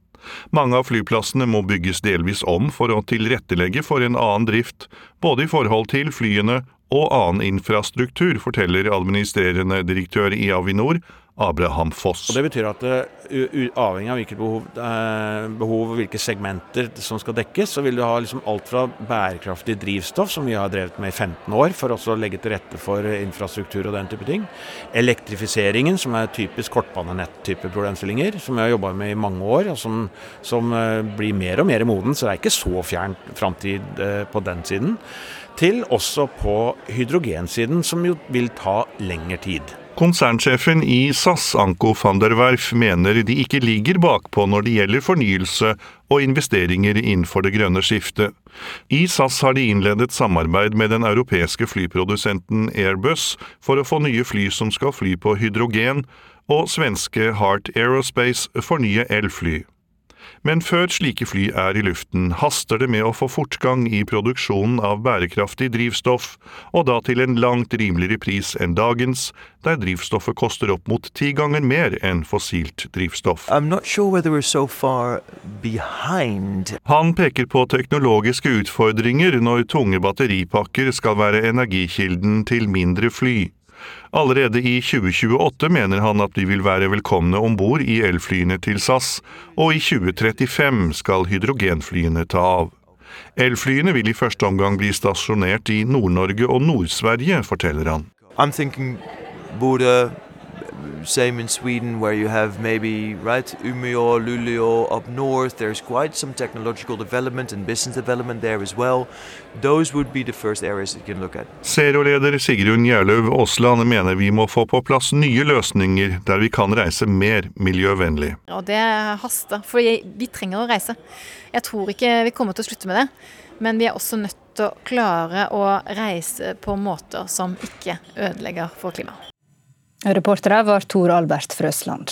Mange av flyplassene må bygges delvis om for å tilrettelegge for en annen drift, både i forhold til flyene og annen infrastruktur, forteller administrerende direktør i Avinor, Abraham Foss.
Og det betyr at uh, avhengig av hvilke behov, uh, behov, og hvilke segmenter som skal dekkes, så vil du ha liksom alt fra bærekraftig drivstoff, som vi har drevet med i 15 år, for også å legge til rette for infrastruktur og den type ting. Elektrifiseringen, som er typisk kortbanenett-type problemstillinger, som vi har jobba med i mange år, og som, som uh, blir mer og mer moden, så det er ikke så fjern framtid på den siden. Til også på hydrogensiden, som jo vil ta lengre tid.
Konsernsjefen i SAS, Anko van der Werf, mener de ikke ligger bakpå når det gjelder fornyelse og investeringer innenfor det grønne skiftet. I SAS har de innledet samarbeid med den europeiske flyprodusenten Airbus for å få nye fly som skal fly på hydrogen, og svenske Heart Aerospace for nye elfly. Men før slike fly er i luften, haster det med å få fortgang i produksjonen av bærekraftig drivstoff, og da til en langt rimeligere pris enn dagens, der drivstoffet koster opp mot ti ganger mer enn fossilt drivstoff.
Sure so
Han peker på teknologiske utfordringer når tunge batteripakker skal være energikilden til mindre fly. Allerede i 2028 mener han at de vil være velkomne om bord i elflyene til SAS, og i 2035 skal hydrogenflyene ta av. Elflyene vil i første omgang bli stasjonert i Nord-Norge og Nord-Sverige, forteller han.
Same in Sweden, where you have maybe right Umeå, Luleå up north. There's quite some technological development and business development there as well. Those would be the first areas you can look at.
Zero-leder Sigrun Gjerløv Aasland mener vi må få på plass nye løsninger der vi kan reise mer miljøvennlig.
Og det haster, for vi trenger å reise. Jeg tror ikke vi kommer til å slutte med det. Men vi er også nødt til å klare å reise på måter som ikke ødelegger for klimaet.
Reportere var Tor Albert Frøsland.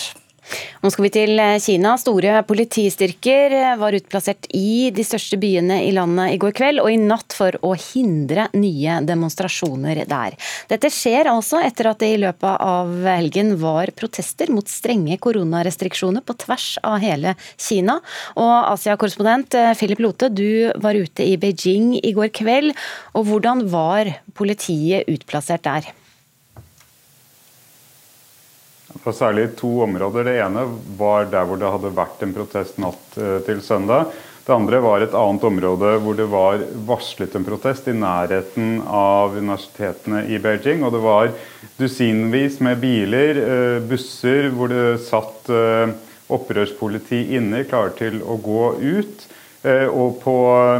Nå skal vi til eh, Kina. Store politistyrker eh, var utplassert i de største byene i landet i går kveld og i natt for å hindre nye demonstrasjoner der. Dette skjer altså etter at det i løpet av helgen var protester mot strenge koronarestriksjoner på tvers av hele Kina. Og Asia-korrespondent eh, Philip Lote, du var ute i Beijing i går kveld. Og hvordan var politiet utplassert der?
På særlig to områder. Det ene var der hvor det hadde vært en protest natt eh, til søndag. Det andre var et annet område hvor det var varslet en protest i nærheten av universitetene i Beijing. Og det var dusinvis med biler, eh, busser, hvor det satt eh, opprørspoliti inne, klare til å gå ut. Og på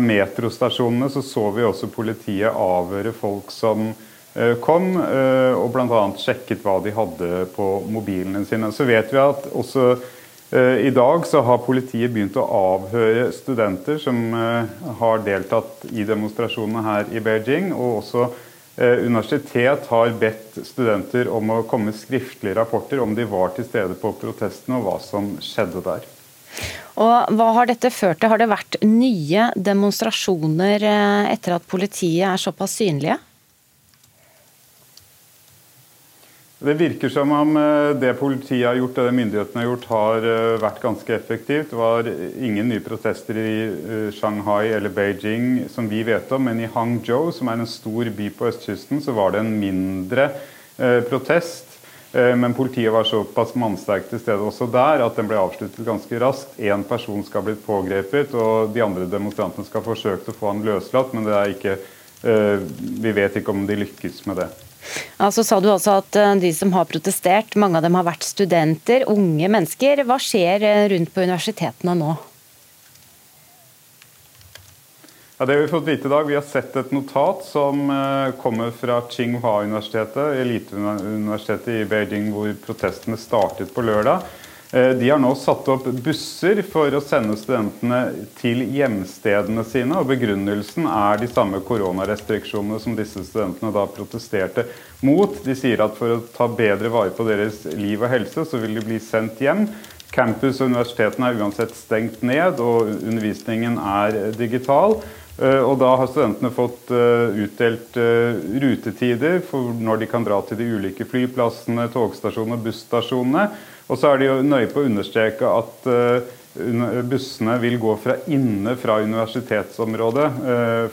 metrostasjonene så, så vi også politiet avhøre folk som kom eh, og bl.a. sjekket hva de hadde på mobilene sine. Så vet vi at også eh, i dag så har politiet begynt å avhøre studenter som har deltatt i demonstrasjonene her i Beijing. Og også universitet har bedt studenter om å komme skriftlige rapporter om de var til stede på protestene og hva som skjedde der.
Og Hva har dette ført til? Har det vært nye demonstrasjoner etter at politiet er såpass synlige?
Det virker som om eh, det politiet har gjort, det myndighetene har gjort, har eh, vært ganske effektivt. Det var ingen nye protester i eh, Shanghai eller Beijing som vi vet om, men i Hangzhou, som er en stor by på østkysten, så var det en mindre protest. Men politiet var såpass mannsterkt til stede også der at den ble avsluttet ganske raskt. Én person skal ha blitt pågrepet, og de andre demonstrantene skal ha forsøkt å få han løslatt, men ikke, vi vet ikke om de lykkes med det.
Ja, så sa du også at de som har protestert, mange av dem har vært studenter, unge mennesker. Hva skjer rundt på universitetene nå?
Ja, det har Vi fått vite i dag. Vi har sett et notat som uh, kommer fra Tsinghua-universitetet, eliteuniversitetet i Beijing, hvor protestene startet på lørdag. Uh, de har nå satt opp busser for å sende studentene til hjemstedene sine. og Begrunnelsen er de samme koronarestriksjonene som disse studentene da protesterte mot. De sier at for å ta bedre vare på deres liv og helse, så vil de bli sendt hjem. Campus og universitetene er uansett stengt ned, og undervisningen er digital. Eh, og da har studentene fått eh, utdelt eh, rutetider for når de kan dra til de ulike flyplassene, togstasjonene, busstasjonene. Og så er de jo nøye på å understreke at bussene vil gå fra inne fra universitetsområdet,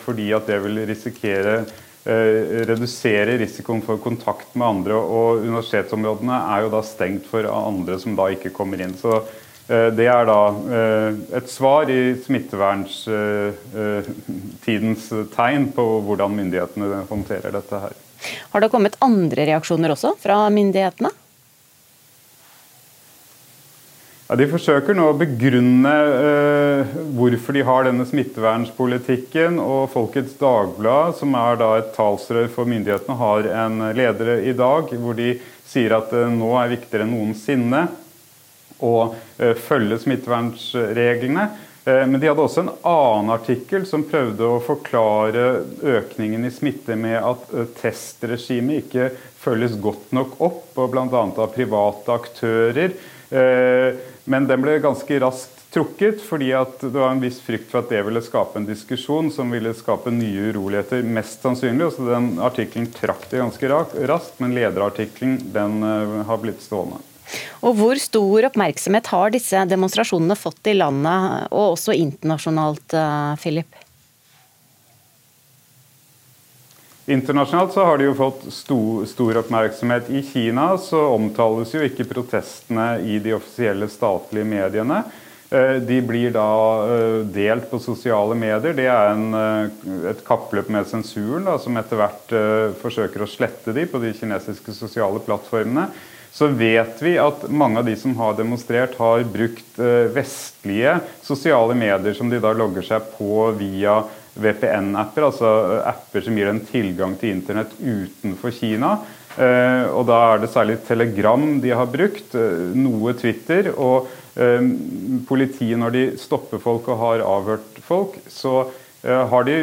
fordi at det vil risikere redusere risikoen for kontakt med andre. Og universitetsområdene er jo da stengt for andre som da ikke kommer inn. Så Eh, det er da eh, et svar i smittevernstidens eh, tegn på hvordan myndighetene håndterer dette her.
Har det kommet andre reaksjoner også fra myndighetene?
Ja, de forsøker nå å begrunne eh, hvorfor de har denne smittevernpolitikken. og Folkets Dagblad, som er da et talsrør for myndighetene, har en leder i dag hvor de sier at det nå er viktigere enn noensinne å eh, følge smittevernreglene. Eh, men de hadde også en annen artikkel som prøvde å forklare økningen i smitte med at eh, testregimet ikke følges godt nok opp, og bl.a. av private aktører. Men den ble ganske raskt trukket, fordi det var en viss frykt for at det ville skape en diskusjon som ville skape nye uroligheter, mest sannsynlig. Så den artikkelen trakk det ganske raskt, men lederartikkelen den har blitt stående.
Og Hvor stor oppmerksomhet har disse demonstrasjonene fått i landet, og også internasjonalt, eh, Philip?
Internasjonalt så har de jo fått stor, stor, oppmerksomhet. I Kina så omtales jo ikke protestene i de offisielle statlige mediene. Eh, de blir da eh, delt på sosiale medier. Det er en, et kappløp med sensuren, da, som etter hvert forsøker å slette de på de kinesiske sosiale plattformene så vet vi at mange av de som har demonstrert, har brukt eh, vestlige sosiale medier som de da logger seg på via VPN-apper, altså eh, apper som gir en tilgang til internett utenfor Kina. Eh, og da er det særlig Telegram de har brukt, noe Twitter. Og politiet, når de stopper folk og har avhørt folk, så har de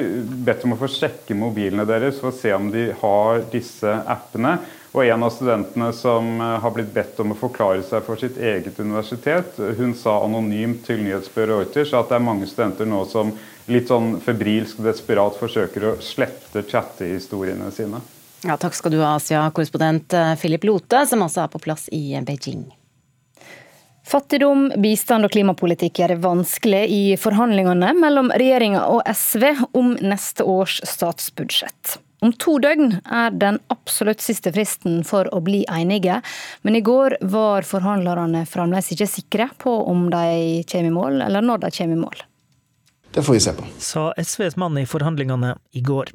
bedt om å få sjekke mobilene deres for å se om de har disse appene. Og en av studentene som eh, har blitt bedt om å forklare seg for sitt eget universitet, hun sa anonymt til nyhetsbyrået Reuters at det er mange studenter nå som litt sånn febrilsk og desperat forsøker å slette chattehistoriene sine.
Ja, takk skal du ha, Asia-korrespondent eh, Philip Lote, som også er på plass i Beijing.
Fattigdom, bistand og klimapolitikk gjør det vanskelig i forhandlingene mellom regjeringa og SV om neste års statsbudsjett. Om to døgn er den absolutt siste fristen for å bli enige, men i går var forhandlerne fremdeles ikke sikre på om de kommer i mål, eller når de kommer i mål.
Det får vi se på.
Sa SVs mann i forhandlingene i går.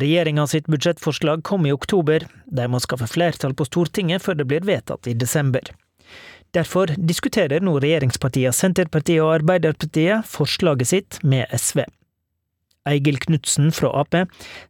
Regjeringa sitt budsjettforslag kom i oktober. De må skaffe flertall på Stortinget før det blir vedtatt i desember. Derfor diskuterer nå regjeringspartiene Senterpartiet og Arbeiderpartiet forslaget sitt med SV. Eigil Knutsen fra Ap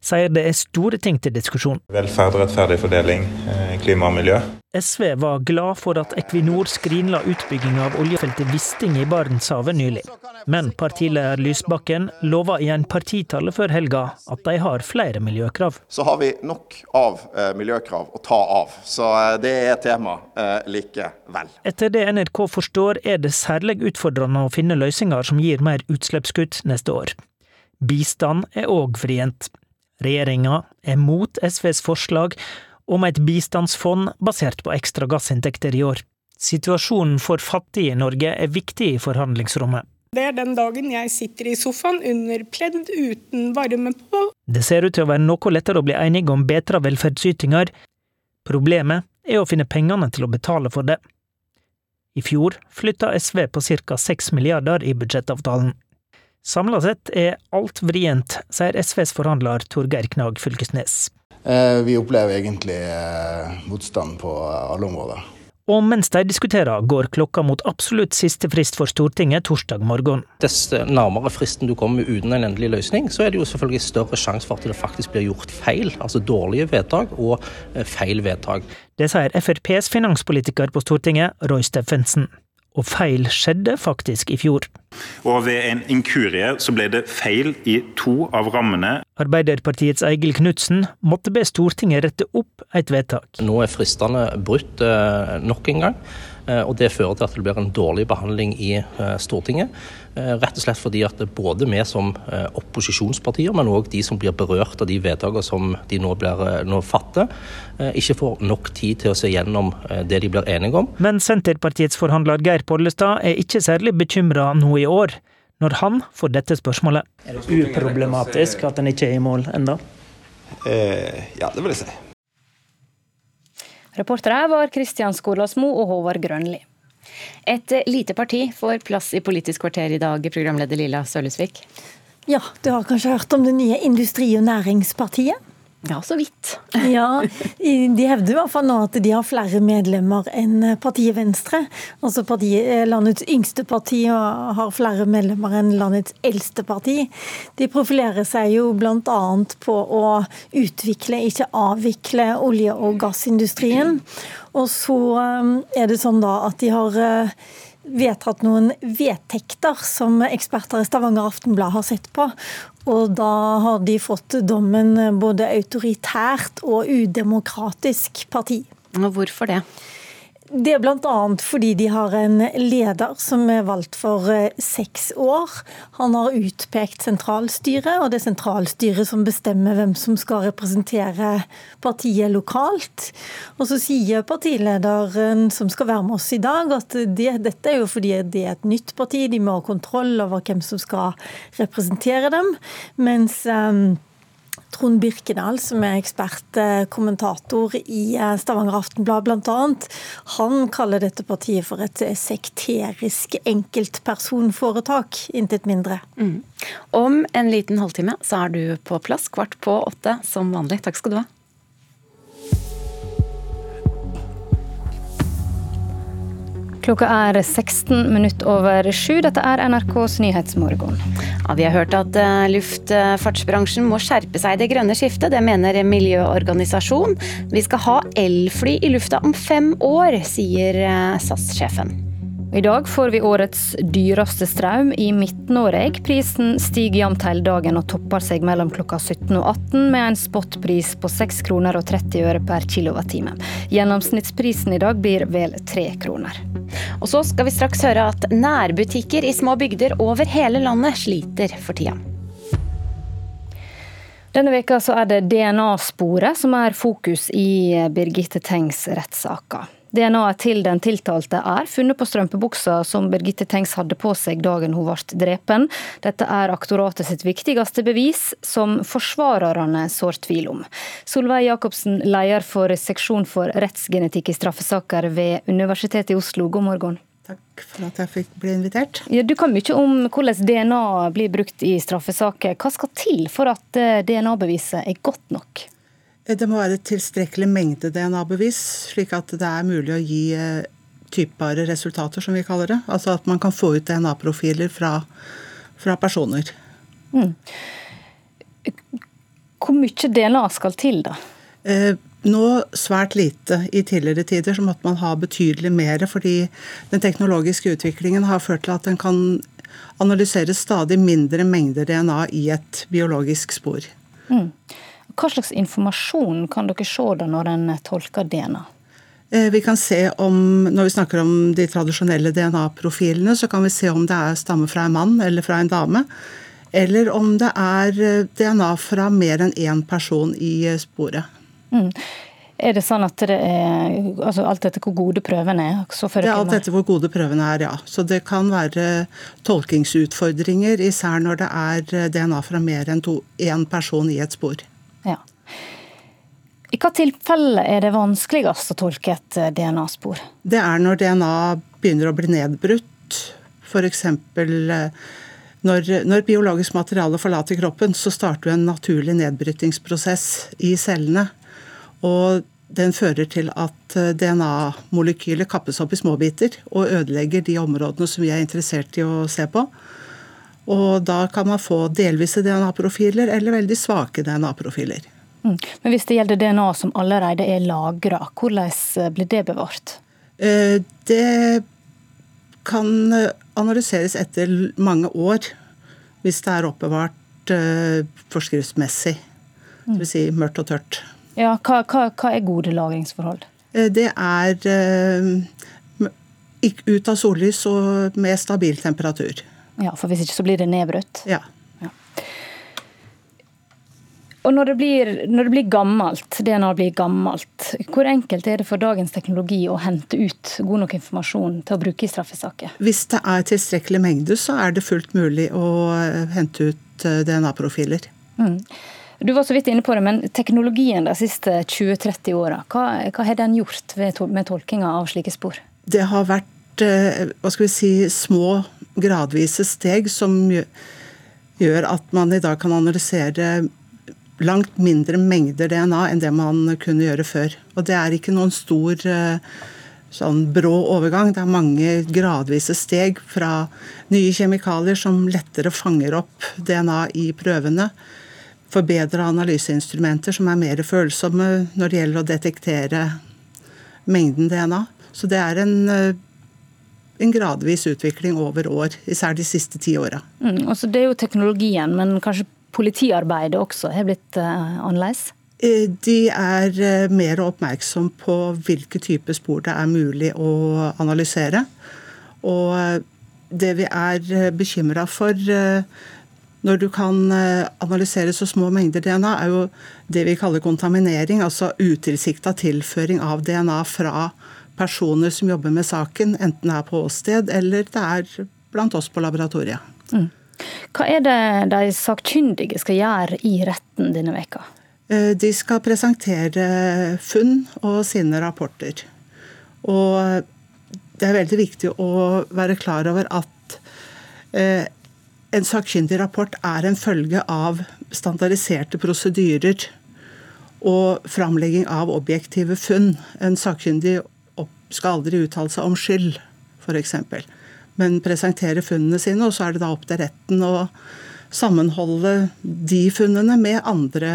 sier det er store ting til diskusjon.
Velferd, rettferdig fordeling, eh, klima og miljø.
SV var glad for at Equinor skrinla utbygginga av oljefeltet Wisting i Barentshavet nylig. Men partileder Lysbakken lova i en partitale før helga at de har flere miljøkrav.
Så har vi nok av eh, miljøkrav å ta av, så eh, det er tema likevel.
Etter det NRK forstår er det særlig utfordrende å finne løsninger som gir mer utslippskutt neste år. Bistand er òg vrient. Regjeringa er mot SVs forslag om et bistandsfond basert på ekstra gassinntekter i år. Situasjonen for fattige i Norge er viktig i forhandlingsrommet.
Det er den dagen jeg sitter i sofaen under pledd uten varme på.
Det ser ut til å være noe lettere å bli enige om bedre velferdsytinger. Problemet er å finne pengene til å betale for det. I fjor flytta SV på ca. 6 milliarder i budsjettavtalen. Samla sett er alt vrient, sier SVs forhandler Torgeir Knag Fylkesnes.
Eh, vi opplever egentlig eh, motstand på alle områder.
Og mens de diskuterer, går klokka mot absolutt siste frist for Stortinget torsdag morgen.
Dess nærmere fristen du kommer uten en endelig løsning, så er det jo selvfølgelig større sjanse for at det faktisk blir gjort feil. Altså dårlige vedtak og eh, feil vedtak.
Det sier FrPs finanspolitiker på Stortinget, Roy Steffensen. Og feil skjedde faktisk i fjor.
Og ved en inkurie så ble det feil i to av rammene.
Arbeiderpartiets Eigil Knutsen måtte be Stortinget rette opp et vedtak.
Nå er fristene brutt eh, nok en gang. Eh, og Det fører til at det blir en dårlig behandling i eh, Stortinget. Rett og slett fordi at både vi som opposisjonspartier, men òg de som blir berørt av de vedtakene som de nå, blir, nå fatter, ikke får nok tid til å se gjennom det de blir enige om.
Men Senterpartiets forhandler Geir Pollestad er ikke særlig bekymra nå i år når han får dette spørsmålet. Er det uproblematisk at en ikke er i mål ennå?
Eh, ja, det vil jeg si.
Reportere var Kristian Skolasmo og Håvard Grønli.
Et lite parti får plass i Politisk kvarter i dag, programleder Lilla Sølhusvik.
Ja, du har kanskje hørt om det nye Industri- og Næringspartiet?
Ja, så vidt.
ja, De hevder i hvert fall nå at de har flere medlemmer enn partiet Venstre. Altså partiet, eh, Landets yngste parti og har flere medlemmer enn landets eldste parti. De profilerer seg jo bl.a. på å utvikle, ikke avvikle olje- og gassindustrien. Og så eh, er det sånn da at de har eh, vedtatt noen vedtekter som eksperter i Stavanger Aftenblad har sett på. Og da har de fått dommen både autoritært og udemokratisk parti.
Og hvorfor det?
Det er bl.a. fordi de har en leder som er valgt for eh, seks år. Han har utpekt sentralstyret, og det er sentralstyret som bestemmer hvem som skal representere partiet lokalt. Og så sier partilederen som skal være med oss i dag, at det, dette er jo fordi det er et nytt parti, de må ha kontroll over hvem som skal representere dem. Mens um, Trond Birkedal, som er ekspertkommentator i eh, Stavanger Aftenblad bl.a., han kaller dette partiet for et sekterisk enkeltpersonforetak, intet mindre. Mm.
Om en liten halvtime så er du på plass kvart på åtte som vanlig. Takk skal du ha.
Klokka er 16 minutt over sju. Dette er NRKs Nyhetsmorgen.
Ja, vi har hørt at eh, luftfartsbransjen må skjerpe seg i det grønne skiftet. Det mener miljøorganisasjon. Vi skal ha elfly i lufta om fem år, sier eh, SAS-sjefen.
I dag får vi årets dyreste strøm i Midt-Norge. Prisen stiger jevnt hele dagen og topper seg mellom klokka 17 og 18 med en spotpris på 6 kroner og 30 øre per kilowattime. Gjennomsnittsprisen i dag blir vel 3 kroner.
Og så skal vi straks høre at nærbutikker i små bygder over hele landet sliter for tida.
Denne veka er det DNA-sporet som er fokus i Birgitte Tengs rettssaker. DNA-et til den tiltalte er funnet på strømpebuksa som Birgitte Tengs hadde på seg dagen hun ble drepen. Dette er aktoratet sitt viktigste bevis, som forsvarerne sår tvil om. Solveig Jacobsen, leder for seksjon for rettsgenetikk i straffesaker ved Universitetet i Oslo, god morgen.
Takk for at jeg fikk bli invitert.
Ja, du kan mye om hvordan DNA blir brukt i straffesaker. Hva skal til for at DNA-beviset er godt nok?
Det må være tilstrekkelig mengde DNA-bevis, slik at det er mulig å gi eh, typbare resultater, som vi kaller det. Altså at man kan få ut DNA-profiler fra, fra, personer. Mm.
Hvor mye DNA skal til, da?
Eh, nå svært lite. I tidligere tider så måtte man ha betydelig mer, fordi den teknologiske utviklingen har ført til at en kan analysere stadig mindre mengder DNA i et biologisk spor. Mm.
Hva slags informasjon kan dere se da når en tolker DNA?
Eh, vi kan se om, Når vi snakker om de tradisjonelle DNA-profilene, så kan vi se om det er stammer fra en mann eller fra en dame. Eller om det er eh, DNA fra mer enn én person i eh, sporet. Mm.
Er det sånn at det er altså Alt etter hvor gode prøvene er?
det er alt etter hvor gode prøvene er, ja. Så det kan være tolkingsutfordringer, især når det er DNA fra mer enn én person i et spor. Ja.
I hva tilfelle er det vanskeligst å tolke et eh, DNA-spor?
Det er når DNA begynner å bli nedbrutt. F.eks. Eh, når, når biologisk materiale forlater kroppen, så starter en naturlig nedbrytingsprosess i cellene. Og den fører til at eh, DNA-molekyler kappes opp i småbiter og ødelegger de områdene som vi er interessert i å se på. Og da kan man få delvise DNA-profiler eller veldig svake DNA-profiler.
Mm. Men hvis det gjelder DNA som allerede er lagra, hvordan eh, blir det bevart?
Eh, det kan eh, analyseres etter mange år, hvis det er oppbevart forskriftsmessig. Mm. Dvs. Si mørkt og tørt.
Ja, hva, hva, hva er gode lagringsforhold?
Det er ut av sollys og med stabil temperatur.
Ja, For hvis ikke så blir det nedbrutt?
Ja.
Og når det, blir, når det blir gammelt, DNA blir gammelt, hvor enkelt er det for dagens teknologi å hente ut god nok informasjon til å bruke i straffesaker?
Hvis det er tilstrekkelig mengde, så er det fullt mulig å eh, hente ut eh, DNA-profiler. Mm.
Du var så vidt inne på det, men teknologien de siste 20-30 åra, hva, hva, har den gjort med tolkinga av slike spor?
Det har vært eh, hva skal vi si, små, gradvise steg som gjør at man i dag kan analysere langt mindre mengder DNA enn det man kunne gjøre før. Og det er ikke noen stor eh, sånn brå overgang. Det er mange gradvise steg fra nye kjemikalier som lettere fanger opp DNA i prøvene. Forbedra analyseinstrumenter som er mer følsomme når det gjelder å detektere mengden DNA. Så det er en, eh, en gradvis utvikling over år, især de siste ti åra.
Mm, det er jo teknologien, men kanskje politiarbeidet også har blitt uh, annerledes?
Eh, de er eh, mer oppmerksom på hvilke typer spor det er mulig å analysere. Og det vi er bekymra for når du kan analysere så små mengder DNA, er jo det vi kaller kontaminering, altså utilsikta tilføring av DNA fra personer som jobber med saken, enten er på åsted eller det er blant oss på laboratoriet. Mm.
Hva er det de sakkyndige skal gjøre i retten denne veka?
Eh, de skal presentere funn og sine rapporter. Og det er veldig viktig å være klar over at eh, en sakkyndig rapport er en følge av standardiserte prosedyrer og framlegging av objektive funn. En sakkyndig skal aldri uttale seg om skyld, f.eks men presentere funnene sine. Og så er det da opp til retten å sammenholde de funnene med andre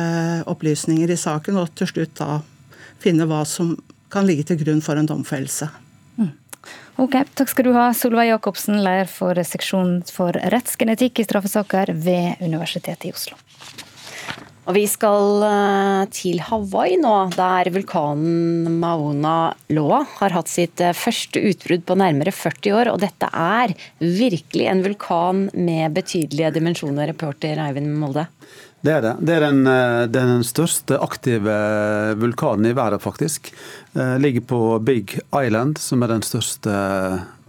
opplysninger i saken, og til slutt da finne hva som kan ligge til grunn for en domfellelse.
Mm. Ok, Takk skal du ha, Solveig Jacobsen, leder for seksjon for rettsgenetikk i straffesaker ved Universitetet i Oslo.
Og vi skal eh, til Hawaii nå, der vulkanen Mauna Loa har hatt sitt eh, første utbrudd på nærmere 40 år. Og dette er virkelig en vulkan med betydelige dimensjoner, reporter Eivind Molde.
Det er det. Det er den, eh, den største aktive vulkanen i verden, faktisk. Ligger på Big Island, som er den største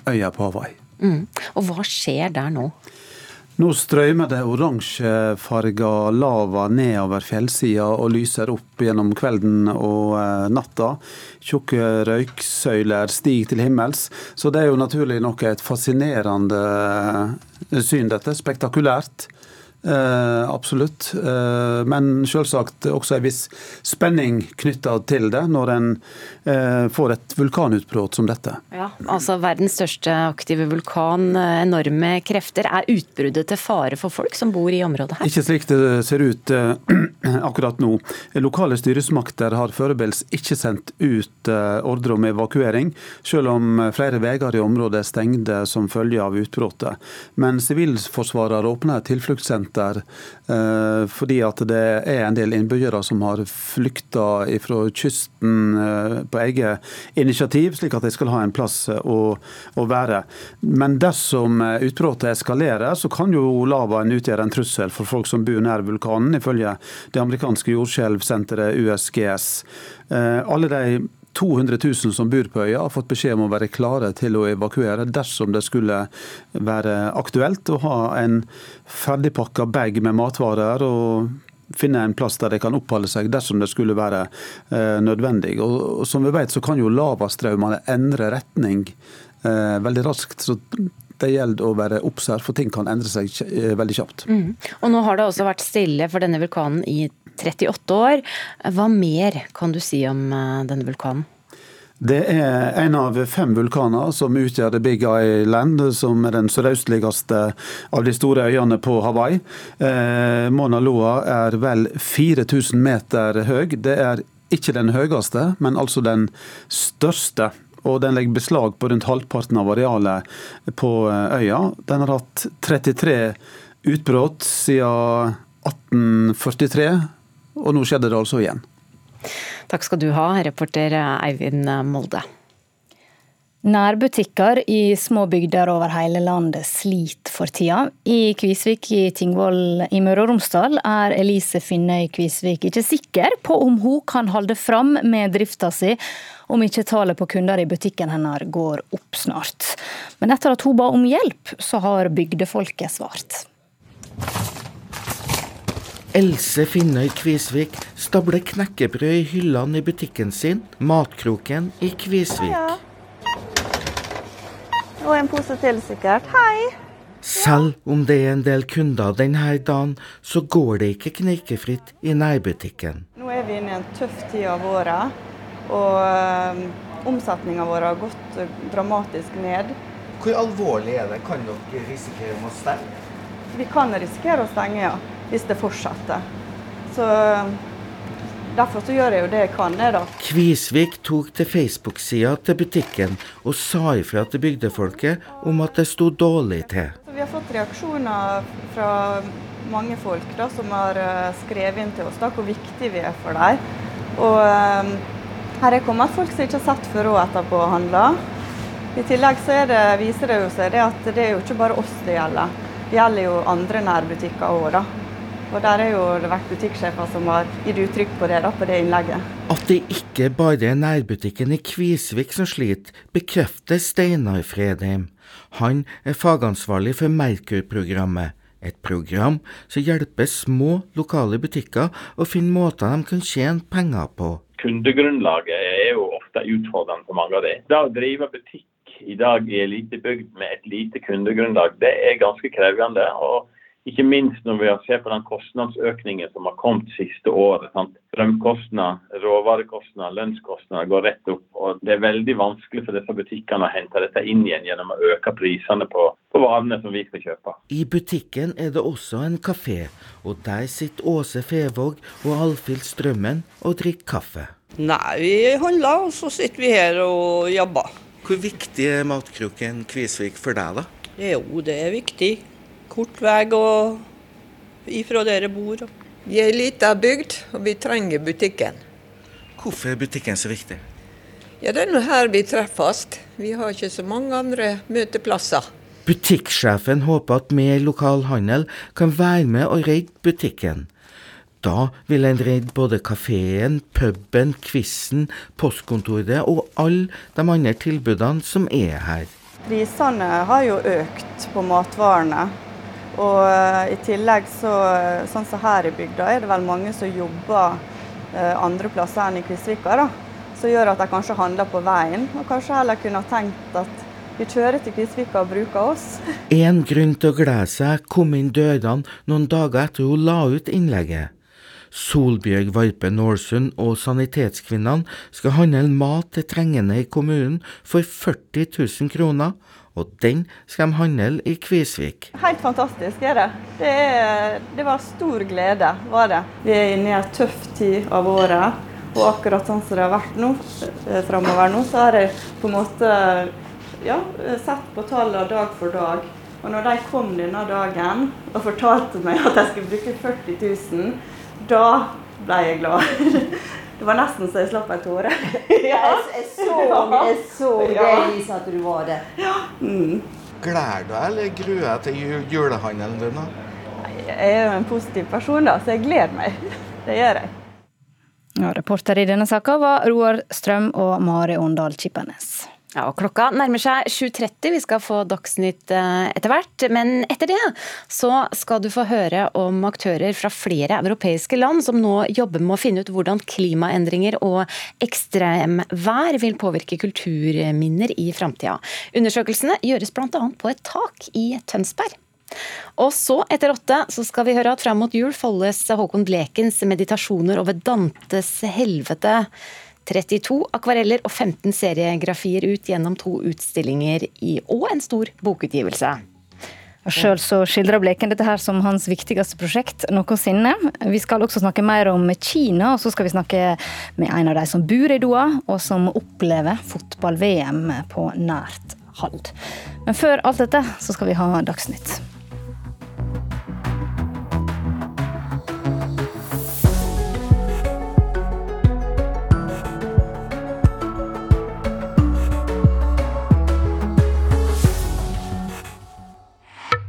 øya på Hawaii.
Mm. Og hva skjer der nå?
Nå strømmer det oransjefarga lava nedover fjellsida og lyser opp gjennom kvelden og eh, natta. Tjukke røyksøyler stiger til himmels. Så det er jo naturlig nok et fascinerende eh, syn, dette. Spektakulært. Eh, absolutt. Eh, men selvsagt også en viss spenning knytta til det, når en eh, får et vulkanutbrudd som dette.
Ja, altså Verdens største aktive vulkan, eh, enorme krefter. Er utbruddet til fare for folk som bor i området her?
Ikke slik det ser ut eh, akkurat nå. Lokale styresmakter har foreløpig ikke sendt ut eh, ordre om evakuering, selv om flere veier i området er stengte som følge av utbruddet. Men Sivilforsvaret har åpna et tilfluktssenter der. Eh, fordi at det er en del innbyggere som har flykta fra kysten eh, på eget initiativ, slik at de skal ha en plass å, å være. Men dersom utbruddet eskalerer, så kan jo lavaen utgjøre en trussel for folk som bor nær vulkanen, ifølge det amerikanske jordskjelvsenteret USGS. Eh, alle de 200 000 som bor på øya, har fått beskjed om å være klare til å evakuere dersom det skulle være aktuelt å ha en ferdigpakka bag med matvarer og
finne en plass der de kan oppholde seg dersom det skulle være nødvendig. Og Som vi vet så kan jo lavastrømmene endre retning veldig raskt. så det gjelder å være observert, for ting kan endre seg veldig kjapt.
Mm. Og Nå har det også vært stille for denne vulkanen i 38 år. Hva mer kan du si om denne vulkanen?
Det er en av fem vulkaner som utgjør The Big Island, som er den sørøstligste av de store øyene på Hawaii. Eh, Mauna Loa er vel 4000 meter høy. Det er ikke den høyeste, men altså den største. Og den legger beslag på rundt halvparten av arealet på eh, øya. Den har hatt 33 utbrudd siden 1843, og nå skjedde det altså igjen.
Takk skal du ha, reporter Eivind Molde.
Nærbutikker i små bygder over hele landet sliter for tida. I Kvisvik i Tingvoll i Møre og Romsdal er Elise Finnøy Kvisvik ikke sikker på om hun kan holde fram med drifta si om ikke tallet på kunder i butikken hennes går opp snart. Men etter at hun ba om hjelp, så har bygdefolket svart.
Else Finnøy Kvisvik stabler knekkebrød i hyllene i butikken sin, Matkroken i Kvisvik.
Og en pose til, sikkert. Hei.
Selv om det er en del kunder denne dagen, så går det ikke knirkefritt i nærbutikken.
Nå er vi inne i en tøff tid av året, og um, omsetninga vår har gått dramatisk ned.
Hvor alvorlig er det? Kan dere risikere å stenge?
Vi kan risikere å stenge, ja hvis det fortsetter. Så Derfor så gjør jeg jo det jeg kan. Jeg, da.
Kvisvik tok til Facebook-sida til butikken og sa ifra til bygdefolket om at det sto dårlig til.
Vi har fått reaksjoner fra mange folk da, som har eh, skrevet inn til oss da, hvor viktig vi er for dem. Og um, her er kommet folk som ikke har sett før og etterpå og handla. I tillegg så det, viser det jo seg det at det er jo ikke bare oss det gjelder. Det gjelder jo andre nærbutikker òg. Og der har jo det vært butikksjefer som har gitt uttrykk på det da, på det innlegget.
At det ikke bare er nærbutikken i Kvisvik som sliter, bekrefter Steinar Fredheim. Han er fagansvarlig for Merkur-programmet. Et program som hjelper små, lokale butikker å finne måter de kan tjene penger på.
Kundegrunnlaget er jo ofte utfordrende for mange av dem. Det å drive butikk i dag i ei lita bygd med et lite kundegrunnlag, det er ganske krevende. og ikke minst når vi ser på den kostnadsøkningen som har kommet siste året. Sant? Strømkostnader, råvarekostnader, lønnskostnader går rett opp. og Det er veldig vanskelig for disse butikkene å hente dette inn igjen gjennom å øke prisene på, på varene som vi skal kjøpe.
I butikken er det også en kafé, og der sitter Åse Fevåg og Alfhild Strømmen og drikker kaffe.
Nei, vi handler, og så sitter vi her og jobber.
Hvor viktig er matkroken Kvisvik for deg, da?
Jo, det er viktig kort vei ifra dere bor.
Vi er ei lita bygd, og vi trenger butikken.
Hvorfor er butikken så viktig?
Ja, Det er nå her vi treffes. Vi har ikke så mange andre møteplasser.
Butikksjefen håper at mer lokal handel kan være med å redde butikken. Da vil en redde både kafeen, puben, quizen, postkontoret og alle de andre tilbudene som er her.
Prisene har jo økt på matvarene. Og eh, i tillegg, så, sånn som her i bygda, er det vel mange som jobber eh, andre plasser enn i Kvisvika. da, Som gjør at de kanskje handler på veien, og kanskje heller kunne ha tenkt at vi kjører til Kvisvika og bruker oss.
En grunn til å glede seg kom inn dørene noen dager etter hun la ut innlegget. Solbjørg Varpe Nålsund og Sanitetskvinnene skal handle mat til trengende i kommunen for 40 000 kroner, og den skal de handle i Kvisvik.
Helt fantastisk er det. Det, er, det var stor glede, var det. Vi er inne i en tøff tid av året. Og akkurat sånn som det har vært nå, eh, framover nå, så har jeg på en måte ja, sett på tallene dag for dag. Og når de kom denne dagen og fortalte meg at jeg skulle bruke 40 000, da ble jeg glad. Det var nesten så jeg slapp en tåre.
ja. Jeg, så, jeg så det, Lisa, at du var det.
Ja. Mm.
Gleder du deg eller gruer deg til julehandelen din?
Jeg er jo en positiv person, da, så jeg gleder meg. Det gjør jeg.
Ja, reporter i denne saka var Roar Strøm og Mari Åndal Kippernes.
Ja, og Klokka nærmer seg 7.30, vi skal få Dagsnytt eh, etter hvert. Men etter det så skal du få høre om aktører fra flere europeiske land som nå jobber med å finne ut hvordan klimaendringer og ekstremvær vil påvirke kulturminner i framtida. Undersøkelsene gjøres bl.a. på et tak i Tønsberg. Og så, etter åtte, så skal vi høre at fram mot jul foldes Håkon Blekens meditasjoner over Dantes helvete 32 akvareller og 15 seriegrafier ut gjennom to utstillinger i, og en stor bokutgivelse.
Sjøl skildrer Bleken dette her som hans viktigste prosjekt noensinne. Vi skal også snakke mer om Kina, og så skal vi snakke med en av de som bor i Doha, og som opplever fotball-VM på nært hold. Men før alt dette, så skal vi ha Dagsnytt.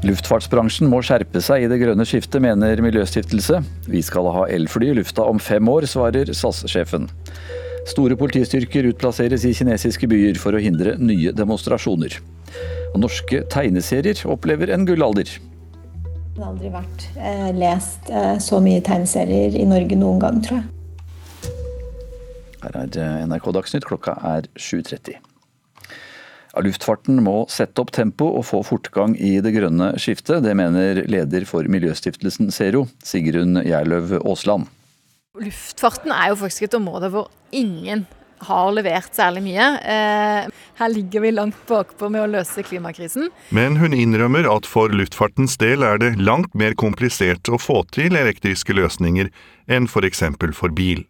Luftfartsbransjen må skjerpe seg i det grønne skiftet, mener Miljøstiftelse. Vi skal ha elfly i lufta om fem år, svarer SAS-sjefen. Store politistyrker utplasseres i kinesiske byer for å hindre nye demonstrasjoner. Og norske tegneserier opplever en gullalder.
Det har aldri vært eh, lest eh, så mye tegneserier i Norge noen gang, tror jeg.
Her er eh, NRK Dagsnytt, klokka er 7.30. Ja, luftfarten må sette opp tempo og få fortgang i det grønne skiftet. Det mener leder for miljøstiftelsen Zero, Sigrun Gjerløv Aasland.
Luftfarten er jo faktisk et område hvor ingen har levert særlig mye. Eh, her ligger vi langt bakpå med å løse klimakrisen.
Men hun innrømmer at for luftfartens del er det langt mer komplisert å få til elektriske løsninger enn f.eks. For, for bil.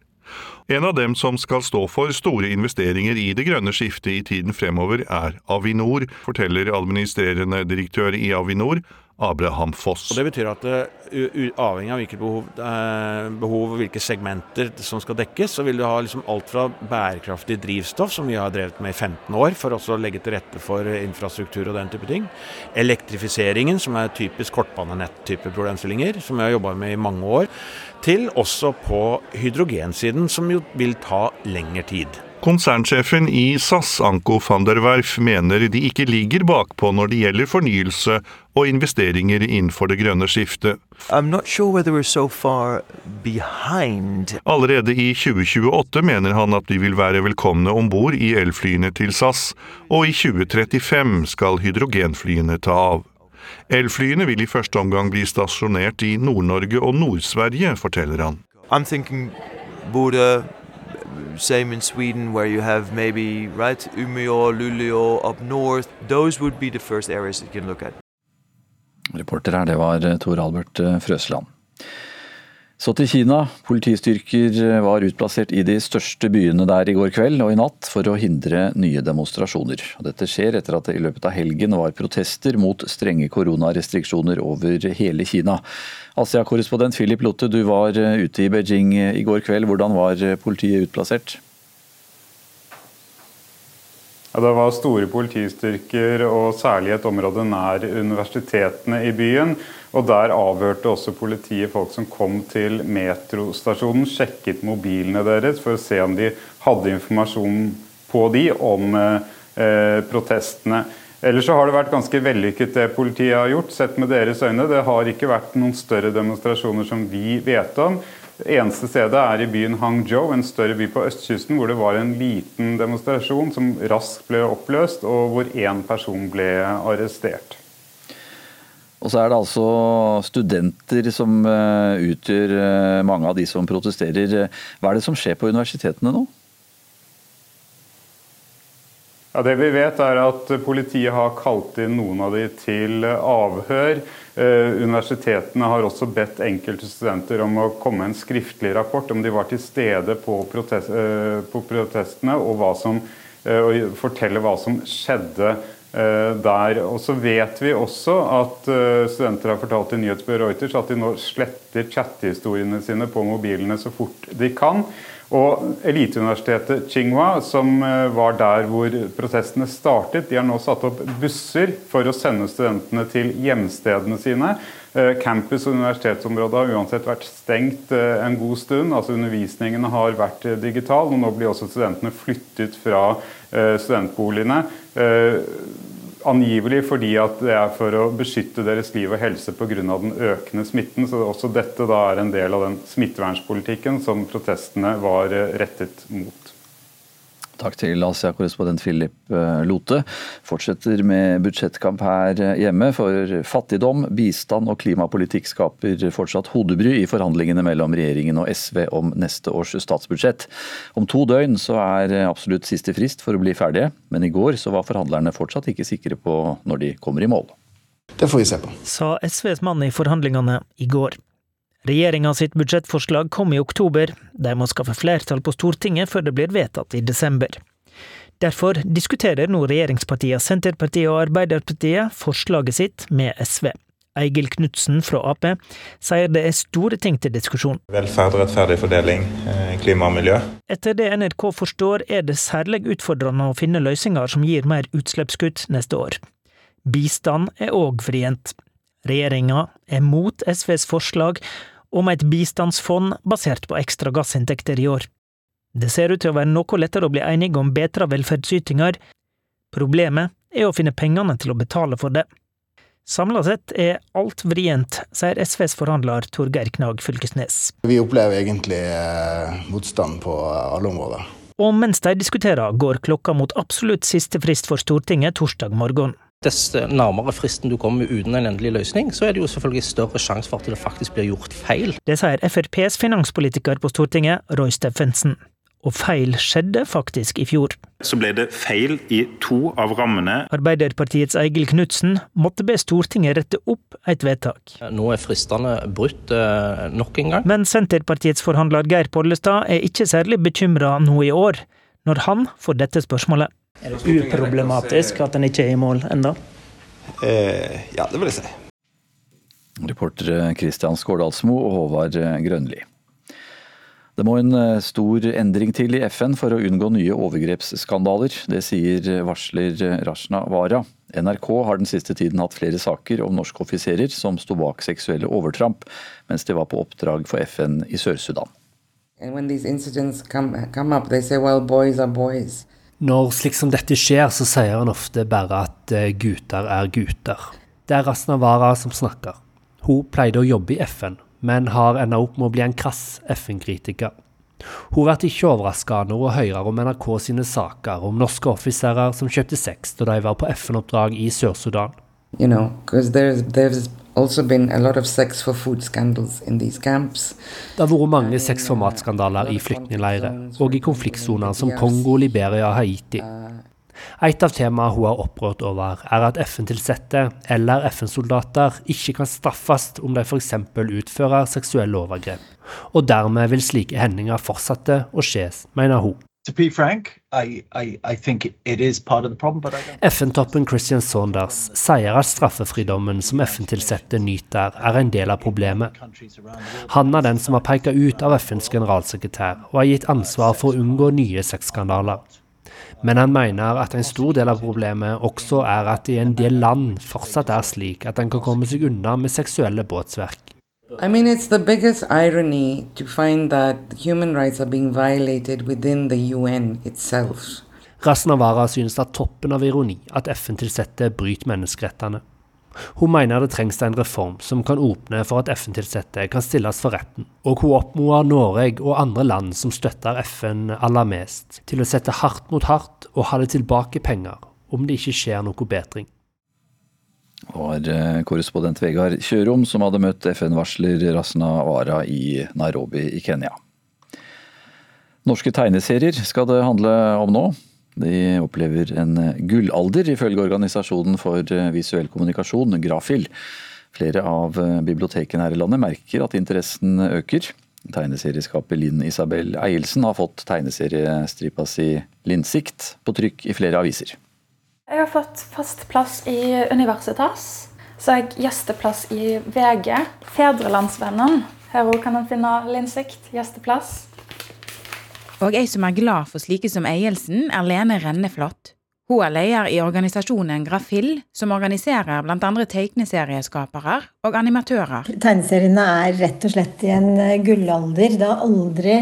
En av dem som skal stå for store investeringer i det grønne skiftet i tiden fremover, er Avinor, forteller administrerende direktør i Avinor, Abraham Foss.
Og det betyr at uh, avhengig av hvilke behov, uh, behov, og hvilke segmenter som skal dekkes, så vil du ha liksom alt fra bærekraftig drivstoff, som vi har drevet med i 15 år, for også å legge til rette for infrastruktur og den type ting. Elektrifiseringen, som er typisk kortbanenett-type problemstillinger, som vi har jobba med i mange år. Til også på hydrogensiden, som jo vil ta lengre tid.
Konsernsjefen i SAS, Anko van der Werf, mener de ikke ligger bakpå når det gjelder fornyelse og investeringer innenfor det grønne skiftet.
Sure so
Allerede i 2028 mener han at de vil være velkomne om bord i elflyene til SAS, og i 2035 skal hydrogenflyene ta av. Elflyene vil i første omgang bli stasjonert i Nord-Norge og Nord-Sverige, forteller han.
I'm thinking både same in Sweden, where you have maybe right Umeå, Luleå up north. Those would be the first areas you can look at.
Reporter her, det var Tor Albert eh, Frøsland. Så til Kina. Politistyrker eh, var utplassert i de største byene der i går kveld og i natt for å hindre nye demonstrasjoner. Dette skjer etter at det i løpet av helgen var protester mot strenge koronarestriksjoner over hele Kina. Asia-korrespondent Philip Lotte, du var eh, ute i Beijing eh, i går kveld. Hvordan var politiet utplassert?
Ja, det var store politistyrker, og særlig et område nær universitetene i byen. Og Der avhørte også politiet folk som kom til metrostasjonen, sjekket mobilene deres for å se om de hadde informasjon på de om eh, protestene. Ellers så har det vært ganske vellykket det politiet har gjort, sett med deres øyne. Det har ikke vært noen større demonstrasjoner som vi vet om. Det eneste stedet er i byen Hangzhou, en større by på østkysten, hvor det var en liten demonstrasjon som raskt ble oppløst, og hvor én person ble arrestert.
Og så er det altså studenter som eh, utgjør eh, mange av de som protesterer. Hva er det som skjer på universitetene nå?
Ja, Det vi vet er at Politiet har kalt inn noen av de til avhør. Eh, universitetene har også bedt enkelte studenter om å komme en skriftlig rapport om de var til stede på, protest, eh, på protestene og, som, eh, og, fortelle hva som skjedde der. Og så vet vi også at studenter har fortalt til nyhetsbyrået Reuters at de nå sletter chattehistoriene sine på mobilene så fort de kan. Og Eliteuniversitetet Tsinghua, som eh, var der hvor protestene startet, de har nå satt opp busser for å sende studentene til hjemstedene sine. Eh, campus- og universitetsområdet har uansett vært stengt eh, en god stund. altså Undervisningen har vært digital, og nå blir også studentene flyttet fra studentboligene. Angivelig fordi at det er for å beskytte deres liv og helse pga. den økende smitten. Så også dette da er en del av den smittevernpolitikken som protestene var eh, rettet mot.
Takk til Asia-korrespondent Philip eh, Lote. Fortsetter med budsjettkamp her hjemme, for fattigdom, bistand og klimapolitikk skaper fortsatt hodebry i forhandlingene mellom regjeringen og SV om neste års statsbudsjett. Om to døgn så er absolutt siste frist for å bli ferdige, men i går så var forhandlerne fortsatt ikke sikre på når de kommer i mål.
Det får vi se på.
Sa SVs mann i forhandlingene i går. Regjeringa sitt budsjettforslag kom i oktober, de må skaffe flertall på Stortinget før det blir vedtatt i desember. Derfor diskuterer nå regjeringspartiene Senterpartiet og Arbeiderpartiet forslaget sitt med SV. Eigil Knutsen fra Ap sier det er store ting til diskusjon.
Velferd, rettferdig fordeling, eh, klima og miljø.
Etter det NRK forstår er det særlig utfordrende å finne løsninger som gir mer utslippskutt neste år. Bistand er òg vrient. Regjeringa er mot SVs forslag om et bistandsfond basert på ekstra gassinntekter i år. Det ser ut til å være noe lettere å bli enige om bedre velferdsytinger. Problemet er å finne pengene til å betale for det. Samla sett er alt vrient, sier SVs forhandler Torgeir Knag Fylkesnes.
Vi opplever egentlig eh, motstand på alle områder.
Og mens de diskuterer, går klokka mot absolutt siste frist for Stortinget torsdag morgen.
Dess nærmere fristen du kommer uten en endelig løsning, så er det jo selvfølgelig større sjanse for at det faktisk blir gjort feil.
Det sier FrPs finanspolitiker på Stortinget, Roy Steffensen. Og feil skjedde faktisk i fjor.
Så ble det feil i to av rammene.
Arbeiderpartiets Eigil Knutsen måtte be Stortinget rette opp et vedtak.
Nå er fristene brutt eh, nok en gang.
Men Senterpartiets forhandler Geir Pollestad er ikke særlig bekymra nå i år, når han får dette spørsmålet.
Er det uproblematisk at en ikke er i mål ennå?
Eh, ja, det vil jeg si.
Reportere Kristian Skårdalsmo og Håvard Grønli. Det må en eh, stor endring til i FN for å unngå nye overgrepsskandaler. Det sier varsler Rashna Wara. NRK har den siste tiden hatt flere saker om norske offiserer som sto bak seksuelle overtramp mens de var på oppdrag for FN i Sør-Sudan.
Come, come up, say, well, boys boys.
Når slik som dette skjer, så sier han ofte bare at eh, gutter er gutter. Det er Rasnavara som snakker. Hun pleide å jobbe i FN, men har enda opp med å bli en krass FN-kritiker. Hun blir ikke overraska når hun hører om NRK sine saker om norske offiserer som kjøpte sex da de var på FN-oppdrag i Sør-Sudan.
You know, there's, there's also been a lot of sex for food scandals in these camps.
Det har vært mange sex for mat-skandaler i flyktningleirer, og i konfliktsoner som Kongo, Liberia og Haiti. Et av temaene hun er opprørt over, er at FN-tilsatte eller FN-soldater ikke kan straffes om de f.eks. utfører seksuelle overgrep, og dermed vil slike hendinger fortsette å skje, mener hun. FN-toppen Christian Saunders sier at straffefridommen som FN-tilsatte nyter, er en del av problemet. Han er den som har pekt ut av FNs generalsekretær og har gitt ansvar for å unngå nye sexskandaler. Men han mener at en stor del av problemet også er at i en del land fortsatt er slik at en kan komme seg unna med seksuelle båtsverk.
I mean, it's the biggest irony to find that human rights are being violated within the UN itself.
Rasnavara synes det er toppen av ironi at FN-tilsatte bryter menneskerettene. Hun mener det trengs en reform som kan åpne for at FN-tilsatte kan stilles for retten, og hun oppmoder Norge og andre land som støtter FN aller mest, til å sette hardt mot hardt og holde tilbake penger om det ikke skjer noe bedring
var eh, korrespondent Vegard Kjørom som hadde møtt FN-varsler Rasna Wara i Nairobi i Kenya. Norske tegneserier skal det handle om nå. De opplever en gullalder, ifølge Organisasjonen for visuell kommunikasjon, Grafil. Flere av bibliotekene her i landet merker at interessen øker. Tegneserieskaper Linn Isabel Eielsen har fått tegneseriestripa si Linnsikt på trykk i flere aviser.
Jeg har fått fast plass i Universitas. Så har jeg gjesteplass i VG. Fedrelandsvennen. Her òg kan en finne innsikt. Gjesteplass.
Og ei som er glad for slike som Eielsen, er Lene Renneflott. Hun er leder i organisasjonen Grafill, som organiserer bl.a. tegneserieskapere og animatører.
Tegneseriene er rett og slett i en gullalder. Det har aldri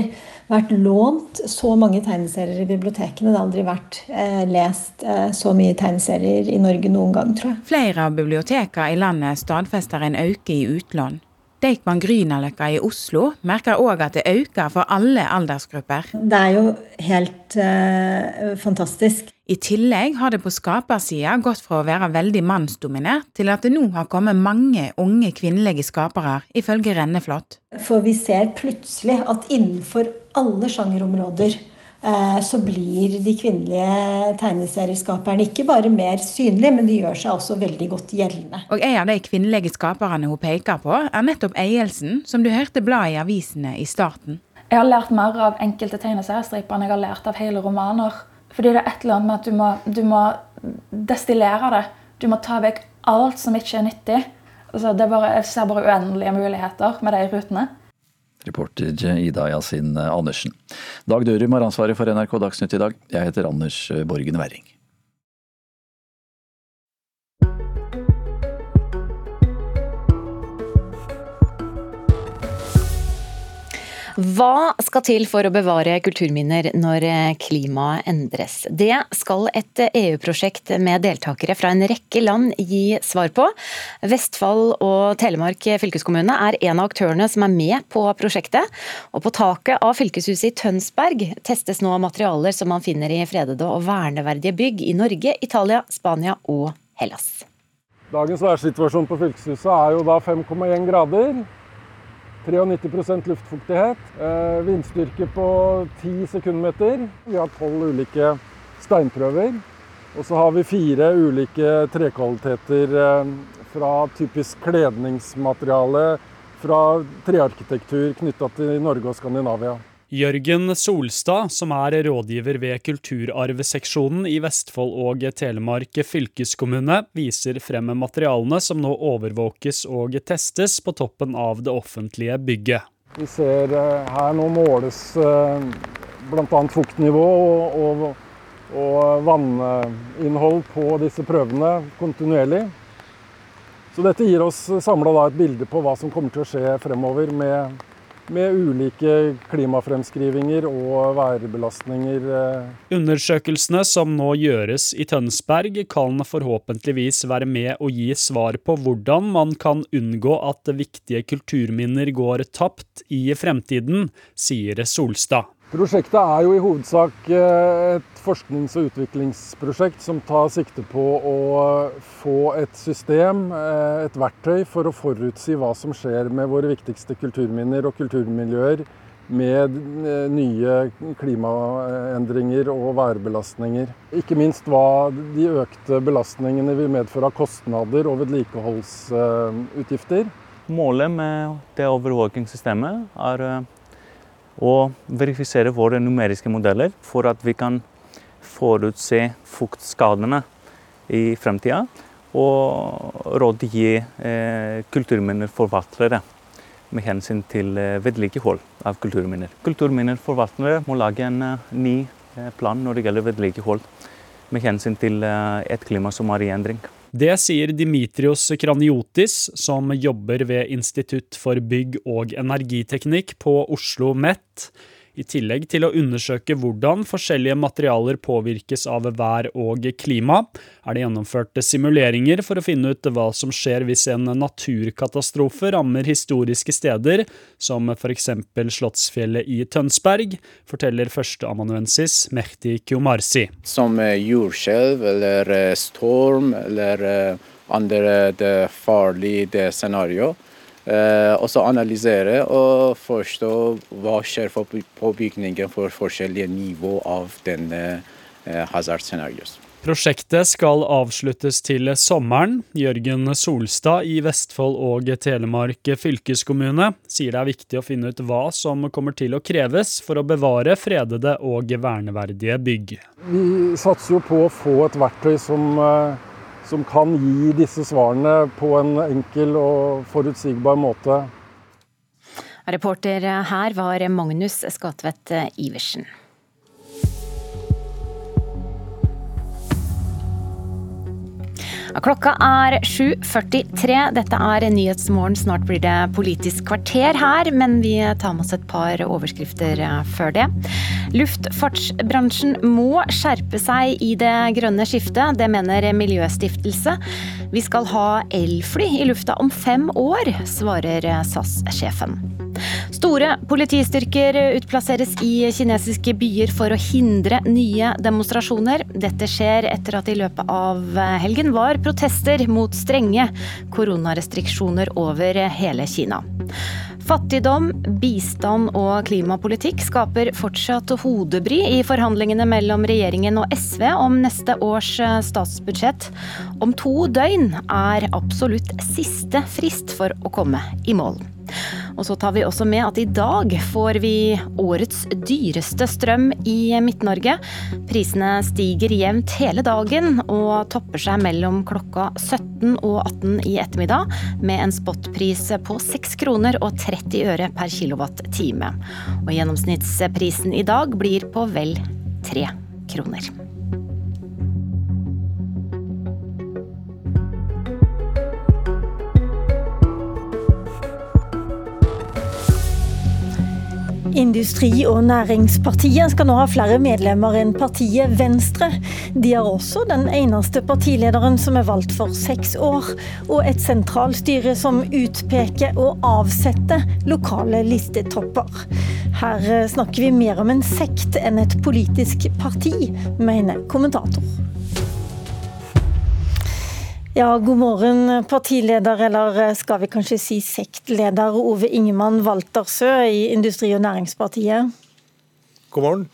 vært lånt så mange tegneserier i bibliotekene. Det har aldri vært eh, lest eh, så mye tegneserier i Norge noen gang, tror jeg.
Flere av bibliotekene i landet stadfester en øke i utlån. Deichman Grünerløkka i Oslo merker òg at det øker for alle aldersgrupper.
Det er jo helt uh, fantastisk.
I tillegg har det på skapersida gått fra å være veldig mannsdominert til at det nå har kommet mange unge kvinnelige skapere, ifølge Renneflott.
For vi ser plutselig at innenfor alle sjangerområder så blir de kvinnelige tegneserieskaperne ikke bare mer synlige, men de gjør seg også veldig godt gjeldende.
Og En av de kvinnelige skaperne hun peker på, er nettopp Eielsen, som du hørte blad i avisene i starten.
Jeg har lært mer av enkelte tegneseriestriper enn jeg har lært av hele romaner. Fordi det er et eller annet med at du må, du må destillere det. Du må ta vekk alt som ikke er nyttig. Altså, er bare, jeg ser bare uendelige muligheter med de rutene.
Reporter Ida Yasin Andersen. Dag Dørum har ansvaret for NRK Dagsnytt i dag. Jeg heter Anders Borgen Werring.
Hva skal til for å bevare kulturminner når klimaet endres? Det skal et EU-prosjekt med deltakere fra en rekke land gi svar på. Vestfold og Telemark fylkeskommune er en av aktørene som er med på prosjektet. Og på taket av fylkeshuset i Tønsberg testes nå materialer som man finner i fredede og verneverdige bygg i Norge, Italia, Spania og Hellas.
Dagens værsituasjon på fylkeshuset er jo da 5,1 grader. 93 luftfuktighet. Eh, vindstyrke på 10 sekundmeter. Vi har tolv ulike steinprøver. Og så har vi fire ulike trekvaliteter eh, fra typisk kledningsmateriale fra trearkitektur knytta til Norge og Skandinavia.
Jørgen Solstad, som er rådgiver ved kulturarvseksjonen i Vestfold og Telemark fylkeskommune, viser frem materialene som nå overvåkes og testes på toppen av det offentlige bygget.
Vi ser eh, her nå måles eh, bl.a. fuktnivå og, og, og vanninnhold på disse prøvene kontinuerlig. Så dette gir oss samla et bilde på hva som kommer til å skje fremover med med ulike klimafremskrivinger og værbelastninger. Eh.
Undersøkelsene som nå gjøres i Tønsberg kan forhåpentligvis være med å gi svar på hvordan man kan unngå at viktige kulturminner går tapt i fremtiden, sier Solstad.
Prosjektet er jo i hovedsak eh, et forsknings- og utviklingsprosjekt som tar sikte på å få et system, eh, et verktøy, for å forutsi hva som skjer med våre viktigste kulturminner og kulturmiljøer med eh, nye klimaendringer og værbelastninger. Ikke minst hva de økte belastningene vil medføre av kostnader og vedlikeholdsutgifter.
Målet med det overvåkingssystemet er og verifisere våre numeriske modeller for at vi kan forutse fuktskadene i fremtida. Og rådgi eh, kulturminneforvaltere med hensyn til eh, vedlikehold av kulturminner. Kulturminneforvaltere må lage en uh, ny uh, plan når det gjelder vedlikehold med hensyn til et klima som er i endring.
Det sier Dimitrios Kraniotis, som jobber ved Institutt for bygg- og energiteknikk på Oslo MET. I tillegg til å undersøke hvordan forskjellige materialer påvirkes av vær og klima, er det gjennomført simuleringer for å finne ut hva som skjer hvis en naturkatastrofe rammer historiske steder, som f.eks. Slottsfjellet i Tønsberg, forteller førsteamanuensis Mehdi Kumarsi.
Som jordskjelv eller eh, storm eller eh, andre farlige scenario. Eh, og så analysere og forstå hva skjer på bygningen for forskjellige nivå av denne
hazard scenarios.
Prosjektet skal avsluttes til sommeren. Jørgen Solstad i Vestfold og Telemark fylkeskommune sier det er viktig å finne ut hva som kommer til å kreves for å bevare fredede og verneverdige bygg.
Vi satser jo på å få et verktøy som, som kan gi disse svarene på en enkel og forutsigbar måte.
Reporter her var Magnus Skatvedt Iversen. Klokka er 7.43. Dette er Nyhetsmorgen. Snart blir det Politisk kvarter her, men vi tar med oss et par overskrifter før det. Luftfartsbransjen må skjerpe seg i det grønne skiftet. Det mener Miljøstiftelse. Vi skal ha elfly i lufta om fem år, svarer SAS-sjefen. Store politistyrker utplasseres i kinesiske byer for å hindre nye demonstrasjoner. Dette skjer etter at i løpet av helgen var protester mot strenge koronarestriksjoner over hele Kina. Fattigdom, bistand og klimapolitikk skaper fortsatt hodebry i forhandlingene mellom regjeringen og SV om neste års statsbudsjett. Om to døgn er absolutt siste frist for å komme i mål. Og så tar vi også med at i dag får vi årets dyreste strøm i Midt-Norge. Prisene stiger jevnt hele dagen og topper seg mellom klokka 17 og 18 i ettermiddag med en spotpris på 6 kroner og 30 øre per kilowattime. Og gjennomsnittsprisen i dag blir på vel 3 kroner.
Industri- og Næringspartiet skal nå ha flere medlemmer enn partiet Venstre. De har også den eneste partilederen som er valgt for seks år, og et sentralstyre som utpeker og avsetter lokale listetopper. Her snakker vi mer om en sekt enn et politisk parti, mener kommentator. Ja, god morgen, partileder, eller skal vi kanskje si sektleder Ove Ingemann Waltersø i Industri- og Næringspartiet.
God morgen.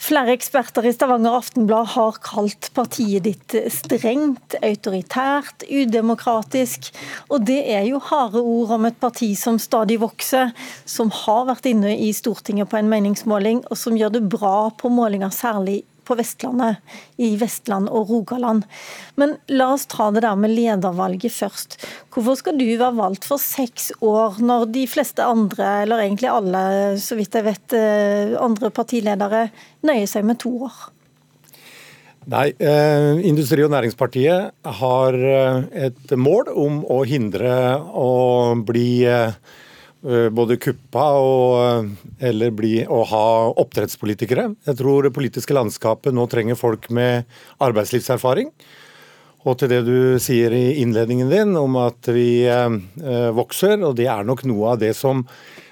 Flere eksperter i Stavanger Aftenblad har kalt partiet ditt strengt, autoritært, udemokratisk. Og det er jo harde ord om et parti som stadig vokser, som har vært inne i Stortinget på en meningsmåling, og som gjør det bra på målinger, særlig på Vestlandet, i Vestland og Rogaland. Men la oss ta det der med ledervalget først. Hvorfor skal du være valgt for seks år, når de fleste andre, eller egentlig alle, så vidt jeg vet, andre partiledere nøyer seg med to år?
Nei, eh, Industri- og Næringspartiet har et mål om å hindre å bli eh, både kuppa og, eller bli, å ha oppdrettspolitikere. Jeg tror det politiske landskapet nå trenger folk med arbeidslivserfaring. Og til det du sier i innledningen din om at vi eh, vokser, og det er nok noe av det som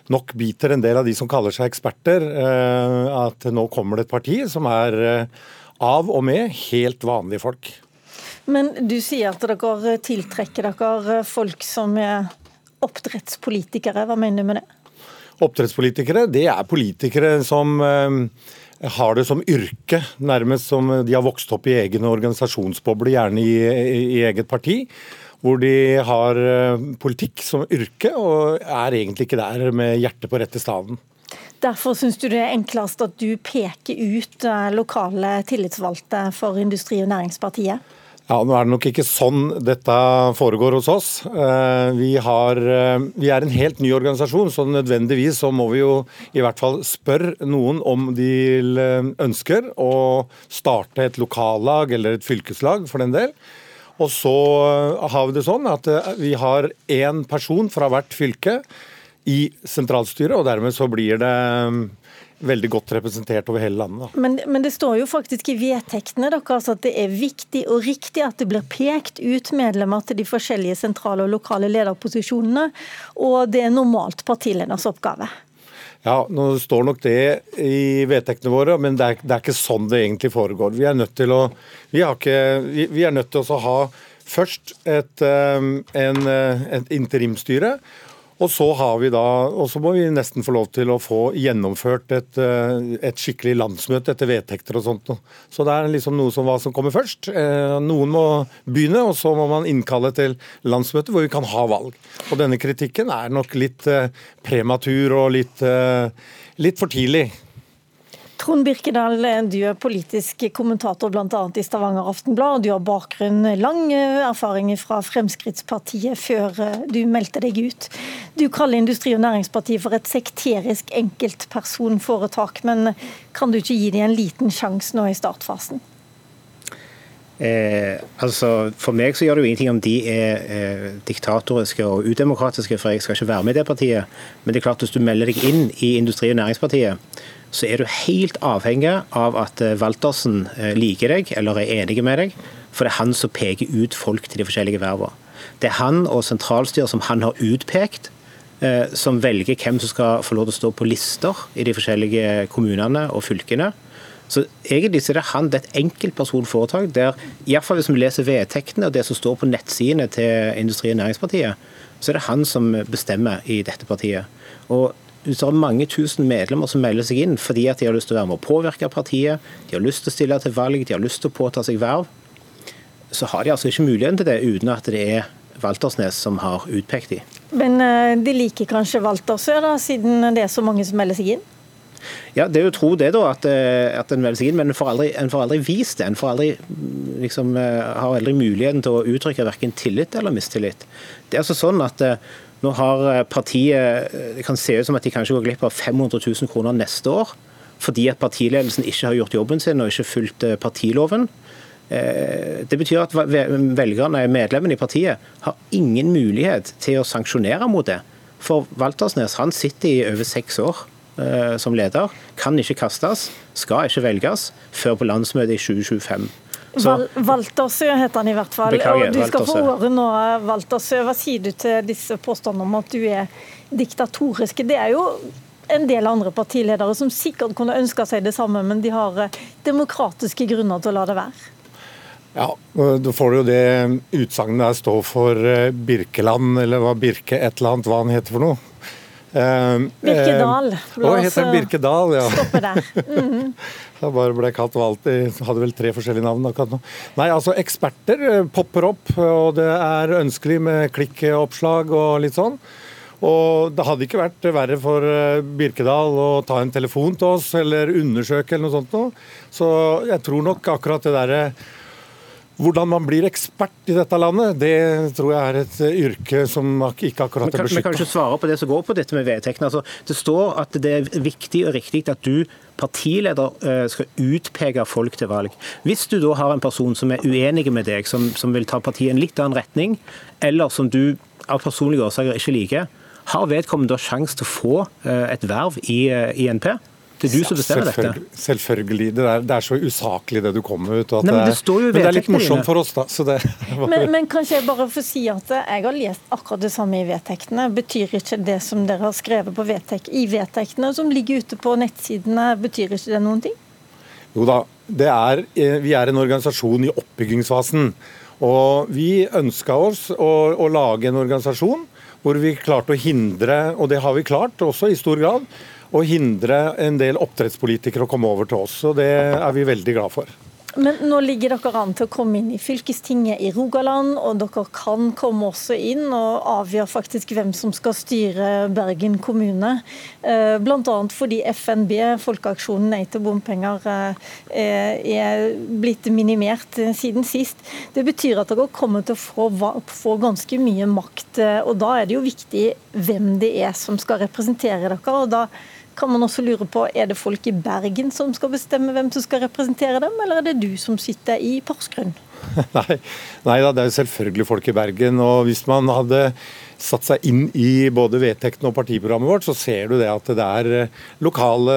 nok biter en del av de som kaller seg eksperter, eh, at nå kommer det et parti som er eh, av og med helt vanlige folk.
Men du sier at dere tiltrekker dere folk som er oppdrettspolitikere. Hva mener du med det?
Oppdrettspolitikere, det er politikere som eh, har det som yrke, nærmest som de har vokst opp i egen organisasjonsboble, gjerne i, i eget parti. Hvor de har eh, politikk som yrke, og er egentlig ikke der med hjertet på rette staden.
Derfor syns du det er enklest at du peker ut eh, lokale tillitsvalgte for Industri- og Næringspartiet?
Ja, Nå er det nok ikke sånn dette foregår hos oss. Vi, har, vi, er en helt ny organisasjon, så nødvendigvis så må vi jo i hvert fall spørre noen om de ønsker å starte et lokallag eller et fylkeslag, for den del. Og så har vi det sånn at vi har én person fra hvert fylke i sentralstyret, og dermed så blir det veldig godt representert over hele landet.
Men, men, det står jo faktisk i vedtektene deres at det er viktig og riktig at det blir pekt ut medlemmer til de forskjellige sentrale og lokale lederposisjonene, og det er normalt partileders oppgave.
Ja, nå står nok det i vedtektene våre, men det er, det er, ikke sånn det egentlig foregår. Vi er nødt til å, vi ikke, vi, vi er nødt til å ha først et, en, et interimstyre. Og så, har vi da, og så må vi nesten få lov til å få gjennomført et, eh, et skikkelig landsmøte etter vedtekter og sånt. Så det er liksom noe som hva som kommer først. Eh, noen må begynne, og så må man innkalle til landsmøte hvor vi kan ha valg. Og denne kritikken er nok litt eh, prematur og litt, litt for tidlig.
Trond Birkedal, du er politisk kommentator bl.a. i Stavanger Aftenblad. Du har bakgrunn, lang erfaring fra Fremskrittspartiet før eh, du meldte deg ut. Du kaller Industri- og Næringspartiet for et sekterisk enkeltpersonforetak. Men kan du ikke gi dem en liten sjanse nå i startfasen?
Eh, altså For meg så gjør det jo ingenting om de er eh, diktatoriske og udemokratiske, for jeg skal ikke være med i det partiet. Men det er klart hvis du melder deg inn i Industri- og Næringspartiet, så er du helt avhengig av at eh, Waltersen eh, liker deg eller er enig med deg. For det er han som peker ut folk til de forskjellige vervene. Det er han og sentralstyret som han har utpekt, eh, som velger hvem som skal få lov til å stå på lister i de forskjellige kommunene og fylkene. Så egentlig så er det han, det er et enkeltpersonforetak der, iallfall hvis vi leser vedtektene og det som står på nettsidene til Industri- og Næringspartiet, så er det han som bestemmer i dette partiet. Og hvis det er mange tusen medlemmer som melder seg inn fordi at de har lyst til å være med å påvirke partiet, de har lyst til å stille til valg, de har lyst til å påta seg verv, så har de altså ikke muligheten til det uten at det er Waltersnes som har utpekt dem.
Men eh, de liker kanskje Waltersø, da, siden det er så mange som melder seg inn?
Ja, Det er jo tro det da, at, eh, at en melder men en får aldri, en får aldri vist det. En får aldri, liksom, eh, har aldri muligheten til å uttrykke verken tillit eller mistillit. Det er altså sånn at nå har eh, partiet eh, Det kan se ut som at de kanskje går glipp av 500 000 kroner neste år, fordi at partiledelsen ikke har gjort jobben sin og ikke fulgt eh, partiloven. Det betyr at velgerne, medlemmene i partiet, har ingen mulighet til å sanksjonere mot det. For Waltersnes han sitter i over seks år som leder, kan ikke kastes, skal ikke velges før på landsmøtet i 2025.
Val Valtersø heter han i hvert fall.
Beklager,
og du skal
Valtersø.
få ordet nå, Valtersø. Hva sier du til disse påstandene om at du er diktatoriske? Det er jo en del andre partiledere som sikkert kunne ønska seg det samme, men de har eh, demokratiske grunner til å la det være.
Ja, Da får du jo det utsagnet der stå for eh, Birkeland, eller hva Birke et eller annet, hva han heter for noe.
Uh, Birkedal.
La oss heter Birkedal, ja.
stoppe der. Mm -hmm.
Jeg bare ble kalt valgt i Hadde vel tre forskjellige navn akkurat nå. Nei, altså eksperter popper opp, og det er ønskelig med klikkoppslag og litt sånn. Og det hadde ikke vært verre for Birkedal å ta en telefon til oss eller undersøke eller noe sånt noe. Så jeg tror nok akkurat det derre hvordan man blir ekspert i dette landet, det tror jeg er et yrke som ikke akkurat er beskytta.
Vi kan ikke svare på det som går på dette med vedtektene. Altså, det står at det er viktig og riktig at du partileder eh, skal utpeke folk til valg. Hvis du da har en person som er uenig med deg, som, som vil ta partiet i en litt annen retning, eller som du av personlige årsaker ikke liker, har vedkommende da sjanse til å få eh, et verv i, eh, i NP? Det er du som bestemmer
dette. Selvfølgelig. Det er, det er, så usaklig det du kommer ut.
Nei, men, det
men, det er litt morsomt for oss, da. Det,
men, men kanskje jeg bare får si at jeg har lest akkurat det samme i vedtektene. Betyr ikke det som dere har skrevet på vedtek i vedtektene, som ligger ute på nettsidene, betyr ikke det noen ting?
Jo da. Er, eh, vi er en organisasjon i oppbyggingsfasen. Og vi ønska oss å, å lage en organisasjon hvor vi klarte å hindre, og det har vi klart også i stor grad, å hindre en del oppdrettspolitikere å komme over til oss. og Det er vi veldig glad for.
Men nå ligger dere an til å komme inn i fylkestinget i Rogaland, og dere kan komme også inn og avgjøre faktisk hvem som skal styre Bergen kommune. Eh, Bl.a. fordi FNB, Folkeaksjonen Nei til bompenger, eh, er blitt minimert siden sist. Det betyr at dere kommer til å få, ganske mye makt, eh, og da er det jo viktig hvem det er som skal representere dere. og da kan man også lure på, Er det folk i Bergen som skal bestemme hvem som skal representere dem, eller er det du som sitter i Porsgrunn?
Nei, nei da, det er jo selvfølgelig folk i Bergen. og Hvis man hadde satt seg inn i både vedtektene og partiprogrammet vårt, så ser du det at det er eh, lokale,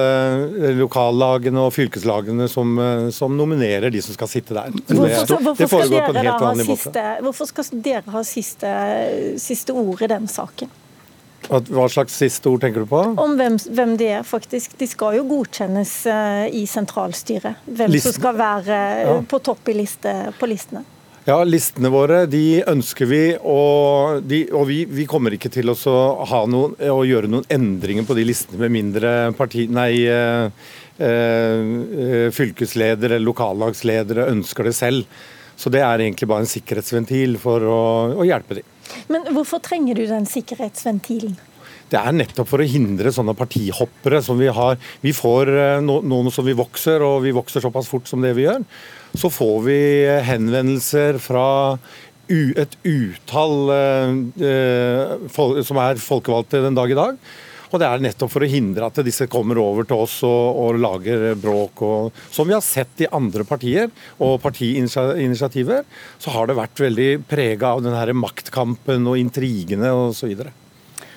eh, lokallagene og fylkeslagene som, eh, som, nominerer de som skal sitte der.
Hvorfor, helt vanlig måte. Hvorfor skal dere ha siste, siste ord i den saken?
Hva slags siste ord tenker du på?
Om hvem, hvem de er, faktisk. De skal jo godkjennes uh, i sentralstyret. Hvem Listen. som skal være uh, ja. på topp i liste, på listene.
Ja, listene våre de ønsker vi, og, de, og vi, vi, kommer ikke til å, noen, å, gjøre noen endringer på de listene med mindre parti, nei, eh, eh, fylkesledere lokallagsledere ønsker det selv. Så det er egentlig bare en sikkerhetsventil for å, å hjelpe dem.
Men hvorfor trenger du den sikkerhetsventilen?
Det er nettopp for å hindre sånne partihoppere som vi har. Vi får eh, noen som vi vokser, og vi vokser såpass fort som det vi gjør så får vi henvendelser fra et utall eh, som er folkevalgte den dag i dag. Og det er nettopp for å hindre at disse kommer over til oss og, og lager bråk. Og, som vi har sett i andre partier og partiinitiativer, så har det vært veldig prega av den her maktkampen og intrigene osv.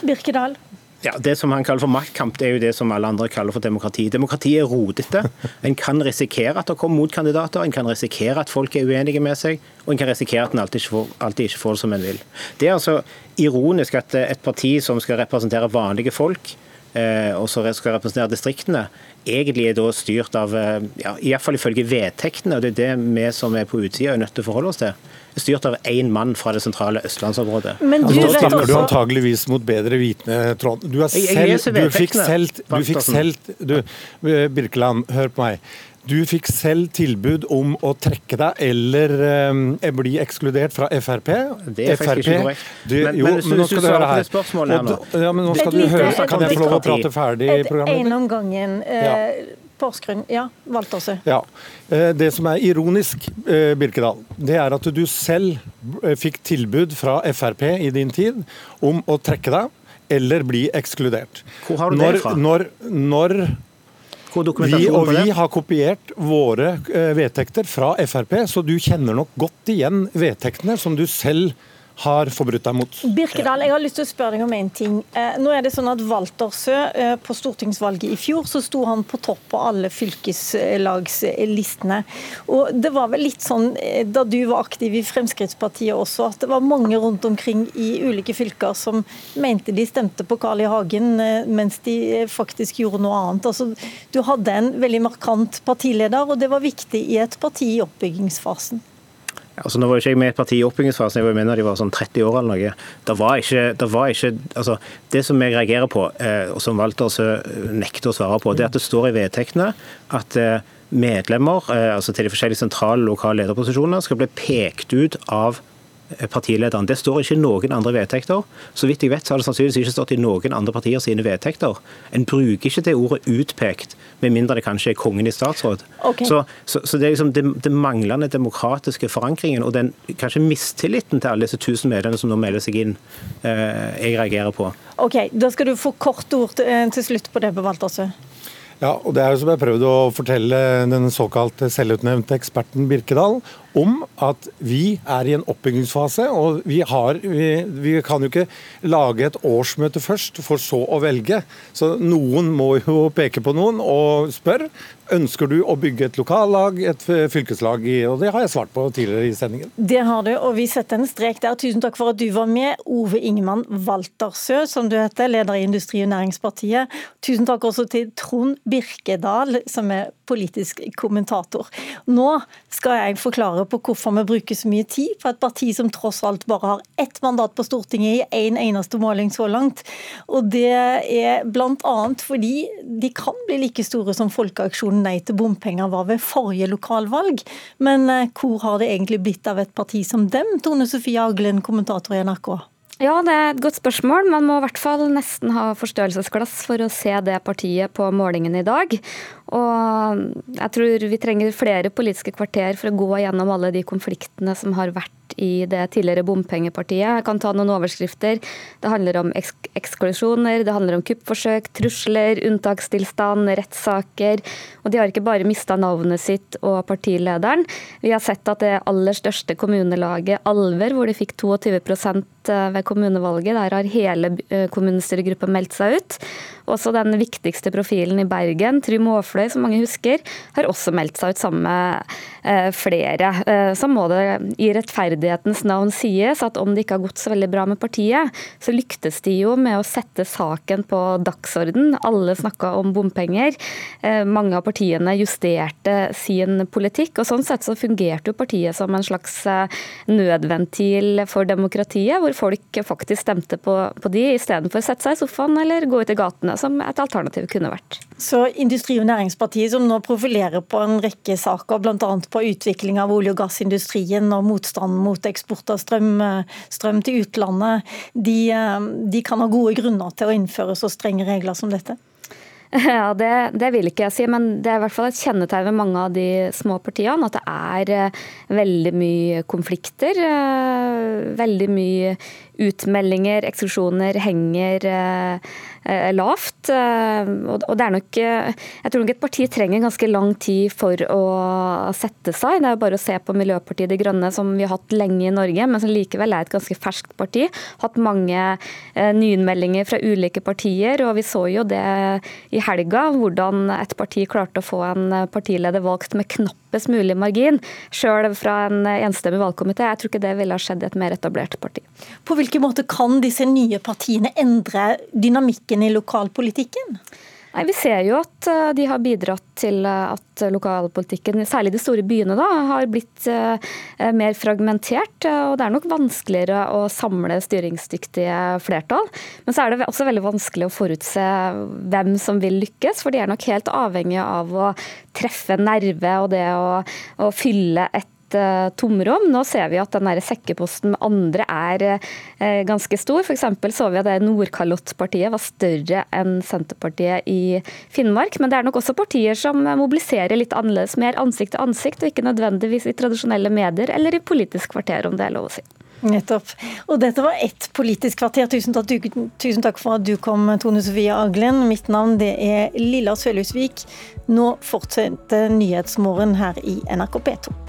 Birkedal?
Ja, Det som han kaller for maktkamp, det er jo det som alle andre kaller for demokrati. Demokrati er rodete. En kan risikere at det kommer motkandidater, en kan risikere at folk er uenige med seg, og en kan risikere at en alltid ikke får, alltid ikke får det som en vil. Det er altså ironisk at et parti som skal representere vanlige folk, eh, og som skal representere distriktene, egentlig er da styrt av, eh, ja, iallfall ifølge vedtektene, og det er det vi som er på utsida er nødt til å forholde oss til styrt av én mann fra det sentrale østlandsområdet.
Men du Nå snakker også... du antageligvis mot bedre vitende, Trond. Du, selv, du fikk selv, du fikk selv du, Birkeland, hør på meg. Du fikk selv tilbud om å trekke deg eller um, bli ekskludert fra Frp.
Det er faktisk ikke korrekt. Men, jo, men, men nå skal du høre her.
Ja, men nå skal du høre, så kan jeg få lov å prate ferdig i programmet?
En om gangen. Ja. Eh, Porsgrunn, ja. Valtersø.
Ja. Eh, det som er ironisk, eh, Birkedal, det er at du selv fikk tilbud fra Frp i din tid om å trekke deg eller bli ekskludert.
Hvor har du det fra?
Når, når vi, og vi har kopiert våre vedtekter fra Frp, så du kjenner nok godt igjen vedtektene som du selv har forbrutt deg mot.
Birkedal, jeg har lyst til å spørre deg om en ting. Eh, nå er det sånn at Walter Sø, på stortingsvalget i fjor, så sto han på topp på alle fylkeslagslistene. Og det var vel litt sånn eh, da du var aktiv i Fremskrittspartiet også, at det var mange rundt omkring i ulike fylker som mente de stemte på Carl I. Hagen, mens de faktisk gjorde noe annet. Altså, du hadde en veldig markant partileder, og det var viktig i et parti i oppbyggingsfasen.
Altså, nå var ikke jeg med i et parti i oppbyggingsfasen, jeg var med de var sånn 30 år eller noe. Det var ikke, det, var ikke altså, det som jeg reagerer på, eh, og som Walter eh, nekter å svare på, det er at det står i vedtektene at eh, medlemmer eh, altså til de forskjellige sentrale lokale lederposisjonene skal bli pekt ut av Eh, partilederen. Det står ikke noen andre vedtekter. Så vidt jeg vet, så har det sannsynligvis ikke stått i noen andre partier sine vedtekter. En bruker ikke det ordet 'utpekt', med mindre det kanskje er kongen i statsråd. Okay. Så, så, så, det er liksom det, det, manglende demokratiske forankringen og den kanskje mistilliten til alle disse tusen medlemmene som nå melder seg inn, eh, jeg reagerer på.
Ok, Da skal du få kort ord til, eh, slutt på det, Bevaltersø.
Ja, og Det er jo som jeg prøvde å fortelle den såkalt selvutnevnte eksperten Birkedal om at vi er i en oppbyggingsfase. og vi, har, vi, vi, kan jo ikke lage et årsmøte først, for så å velge. Så noen må jo peke på noen og spørre ønsker du å bygge et lokallag, et fylkeslag. og Det har jeg svart på tidligere i sendingen.
Det har du, og vi setter en strek der. Tusen takk for at du var med. Ove Ingemann Waltersø, som du heter, leder i Industri- og Næringspartiet. Tusen takk også til Trond Birkedal, som er politisk kommentator. Nå skal jeg forklare på hvorfor vi bruker så mye tid på et parti som tross alt bare har ett mandat på Stortinget i én en eneste måling så langt. Og det er bl.a. fordi de kan bli like store som Folkeaksjonen Nei til bompenger var ved forrige lokalvalg. Men eh, hvor har det egentlig blitt av et parti som dem, Tone Sofie Aglen, kommentator i NRK?
Ja, det er et godt spørsmål. Man må i hvert fall nesten ha forstørrelsesglass for å se det partiet på målingen i dag. Og jeg tror vi trenger flere politiske kvarter for å gå gjennom alle de konfliktene som har vært i det tidligere bompengepartiet. Jeg kan ta noen overskrifter. Det handler om eks eksklusjoner, det handler om kuppforsøk, trusler, unntakstilstand, rettssaker. Og de har ikke bare mista navnet sitt og partilederen. Vi har sett at det aller største kommunelaget, Alver, hvor de fikk 22 ved kommunevalget. Der har hele kommunestyregruppa meldt seg ut. Også den viktigste profilen i Bergen, Trym Aafløy, som mange husker, har også meldt seg ut sammen med flere. Så må det i rettferdighetens navn sies at om det ikke har gått så veldig bra med partiet, så lyktes de jo med å sette saken på dagsorden. Alle snakka om bompenger. Mange av partiene justerte sin politikk. og Sånn sett så fungerte jo partiet som en slags nødventil for demokratiet, hvor folk faktisk stemte på, på de istedenfor å sette seg i sofaen eller gå ut i gatene, som et alternativ kunne vært.
Så Industri- og Næringspartiet, som nå profilerer på en rekke saker, bl.a. på utvikling av olje- og gassindustrien og motstand mot eksport av strøm, strøm til utlandet, de, de kan ha gode grunner til å innføre så strenge regler som dette?
Ja, det, det, vil ikke jeg si, men det er i hvert fall et kjennetegn ved mange av de små partiene at det er veldig mye konflikter. Veldig mye utmeldinger, eksklusjoner, henger Eh, lavt. Eh, og det er nok Jeg tror nok et parti trenger ganske lang tid for å sette seg. Det er jo bare å se på Miljøpartiet De Grønne, som vi har hatt lenge i Norge, men som likevel er et ganske ferskt parti. Hatt mange eh, nyinnmeldinger fra ulike partier, og vi så jo det i helga, hvordan et parti klarte å få en partileder valgt med knappest mulig margin, sjøl fra en enstemmig valgkomité. Jeg tror ikke det ville ha skjedd i et mer etablert parti.
På hvilken måte kan disse nye partiene endre dynamikken politikken i lokalpolitikken?
Nei, Vi ser jo at eh, de har bidratt til eh, at lokalpolitikken, særlig de store byene, da, har blitt uh, mer fragmentert. og Det er nok vanskeligere å samle styringsdyktige flertall. Men så er det også veldig vanskelig å forutse hvem som vil lykkes, for de er nok helt avhengige av å treffe nerve og det å, å fylle et Eh, tomrom. Nå ser vi at den sekkeposten med andre er eh, ganske stor. F.eks. så vi at Nordkalottpartiet var større enn Senterpartiet i Finnmark. Men det er nok også partier som mobiliserer litt annerledes, mer ansikt til ansikt, og ikke nødvendigvis i tradisjonelle medier eller i Politisk kvarter, om det er lov å si.
Nettopp. Og dette var ett Politisk kvarter. Tusen takk, tusen takk, for at du kom, Tone Sofie Aglen. Mitt navn det er Lilla Sølhusvik. Nå fortsetter Nyhetsmorgen her i NRK P2.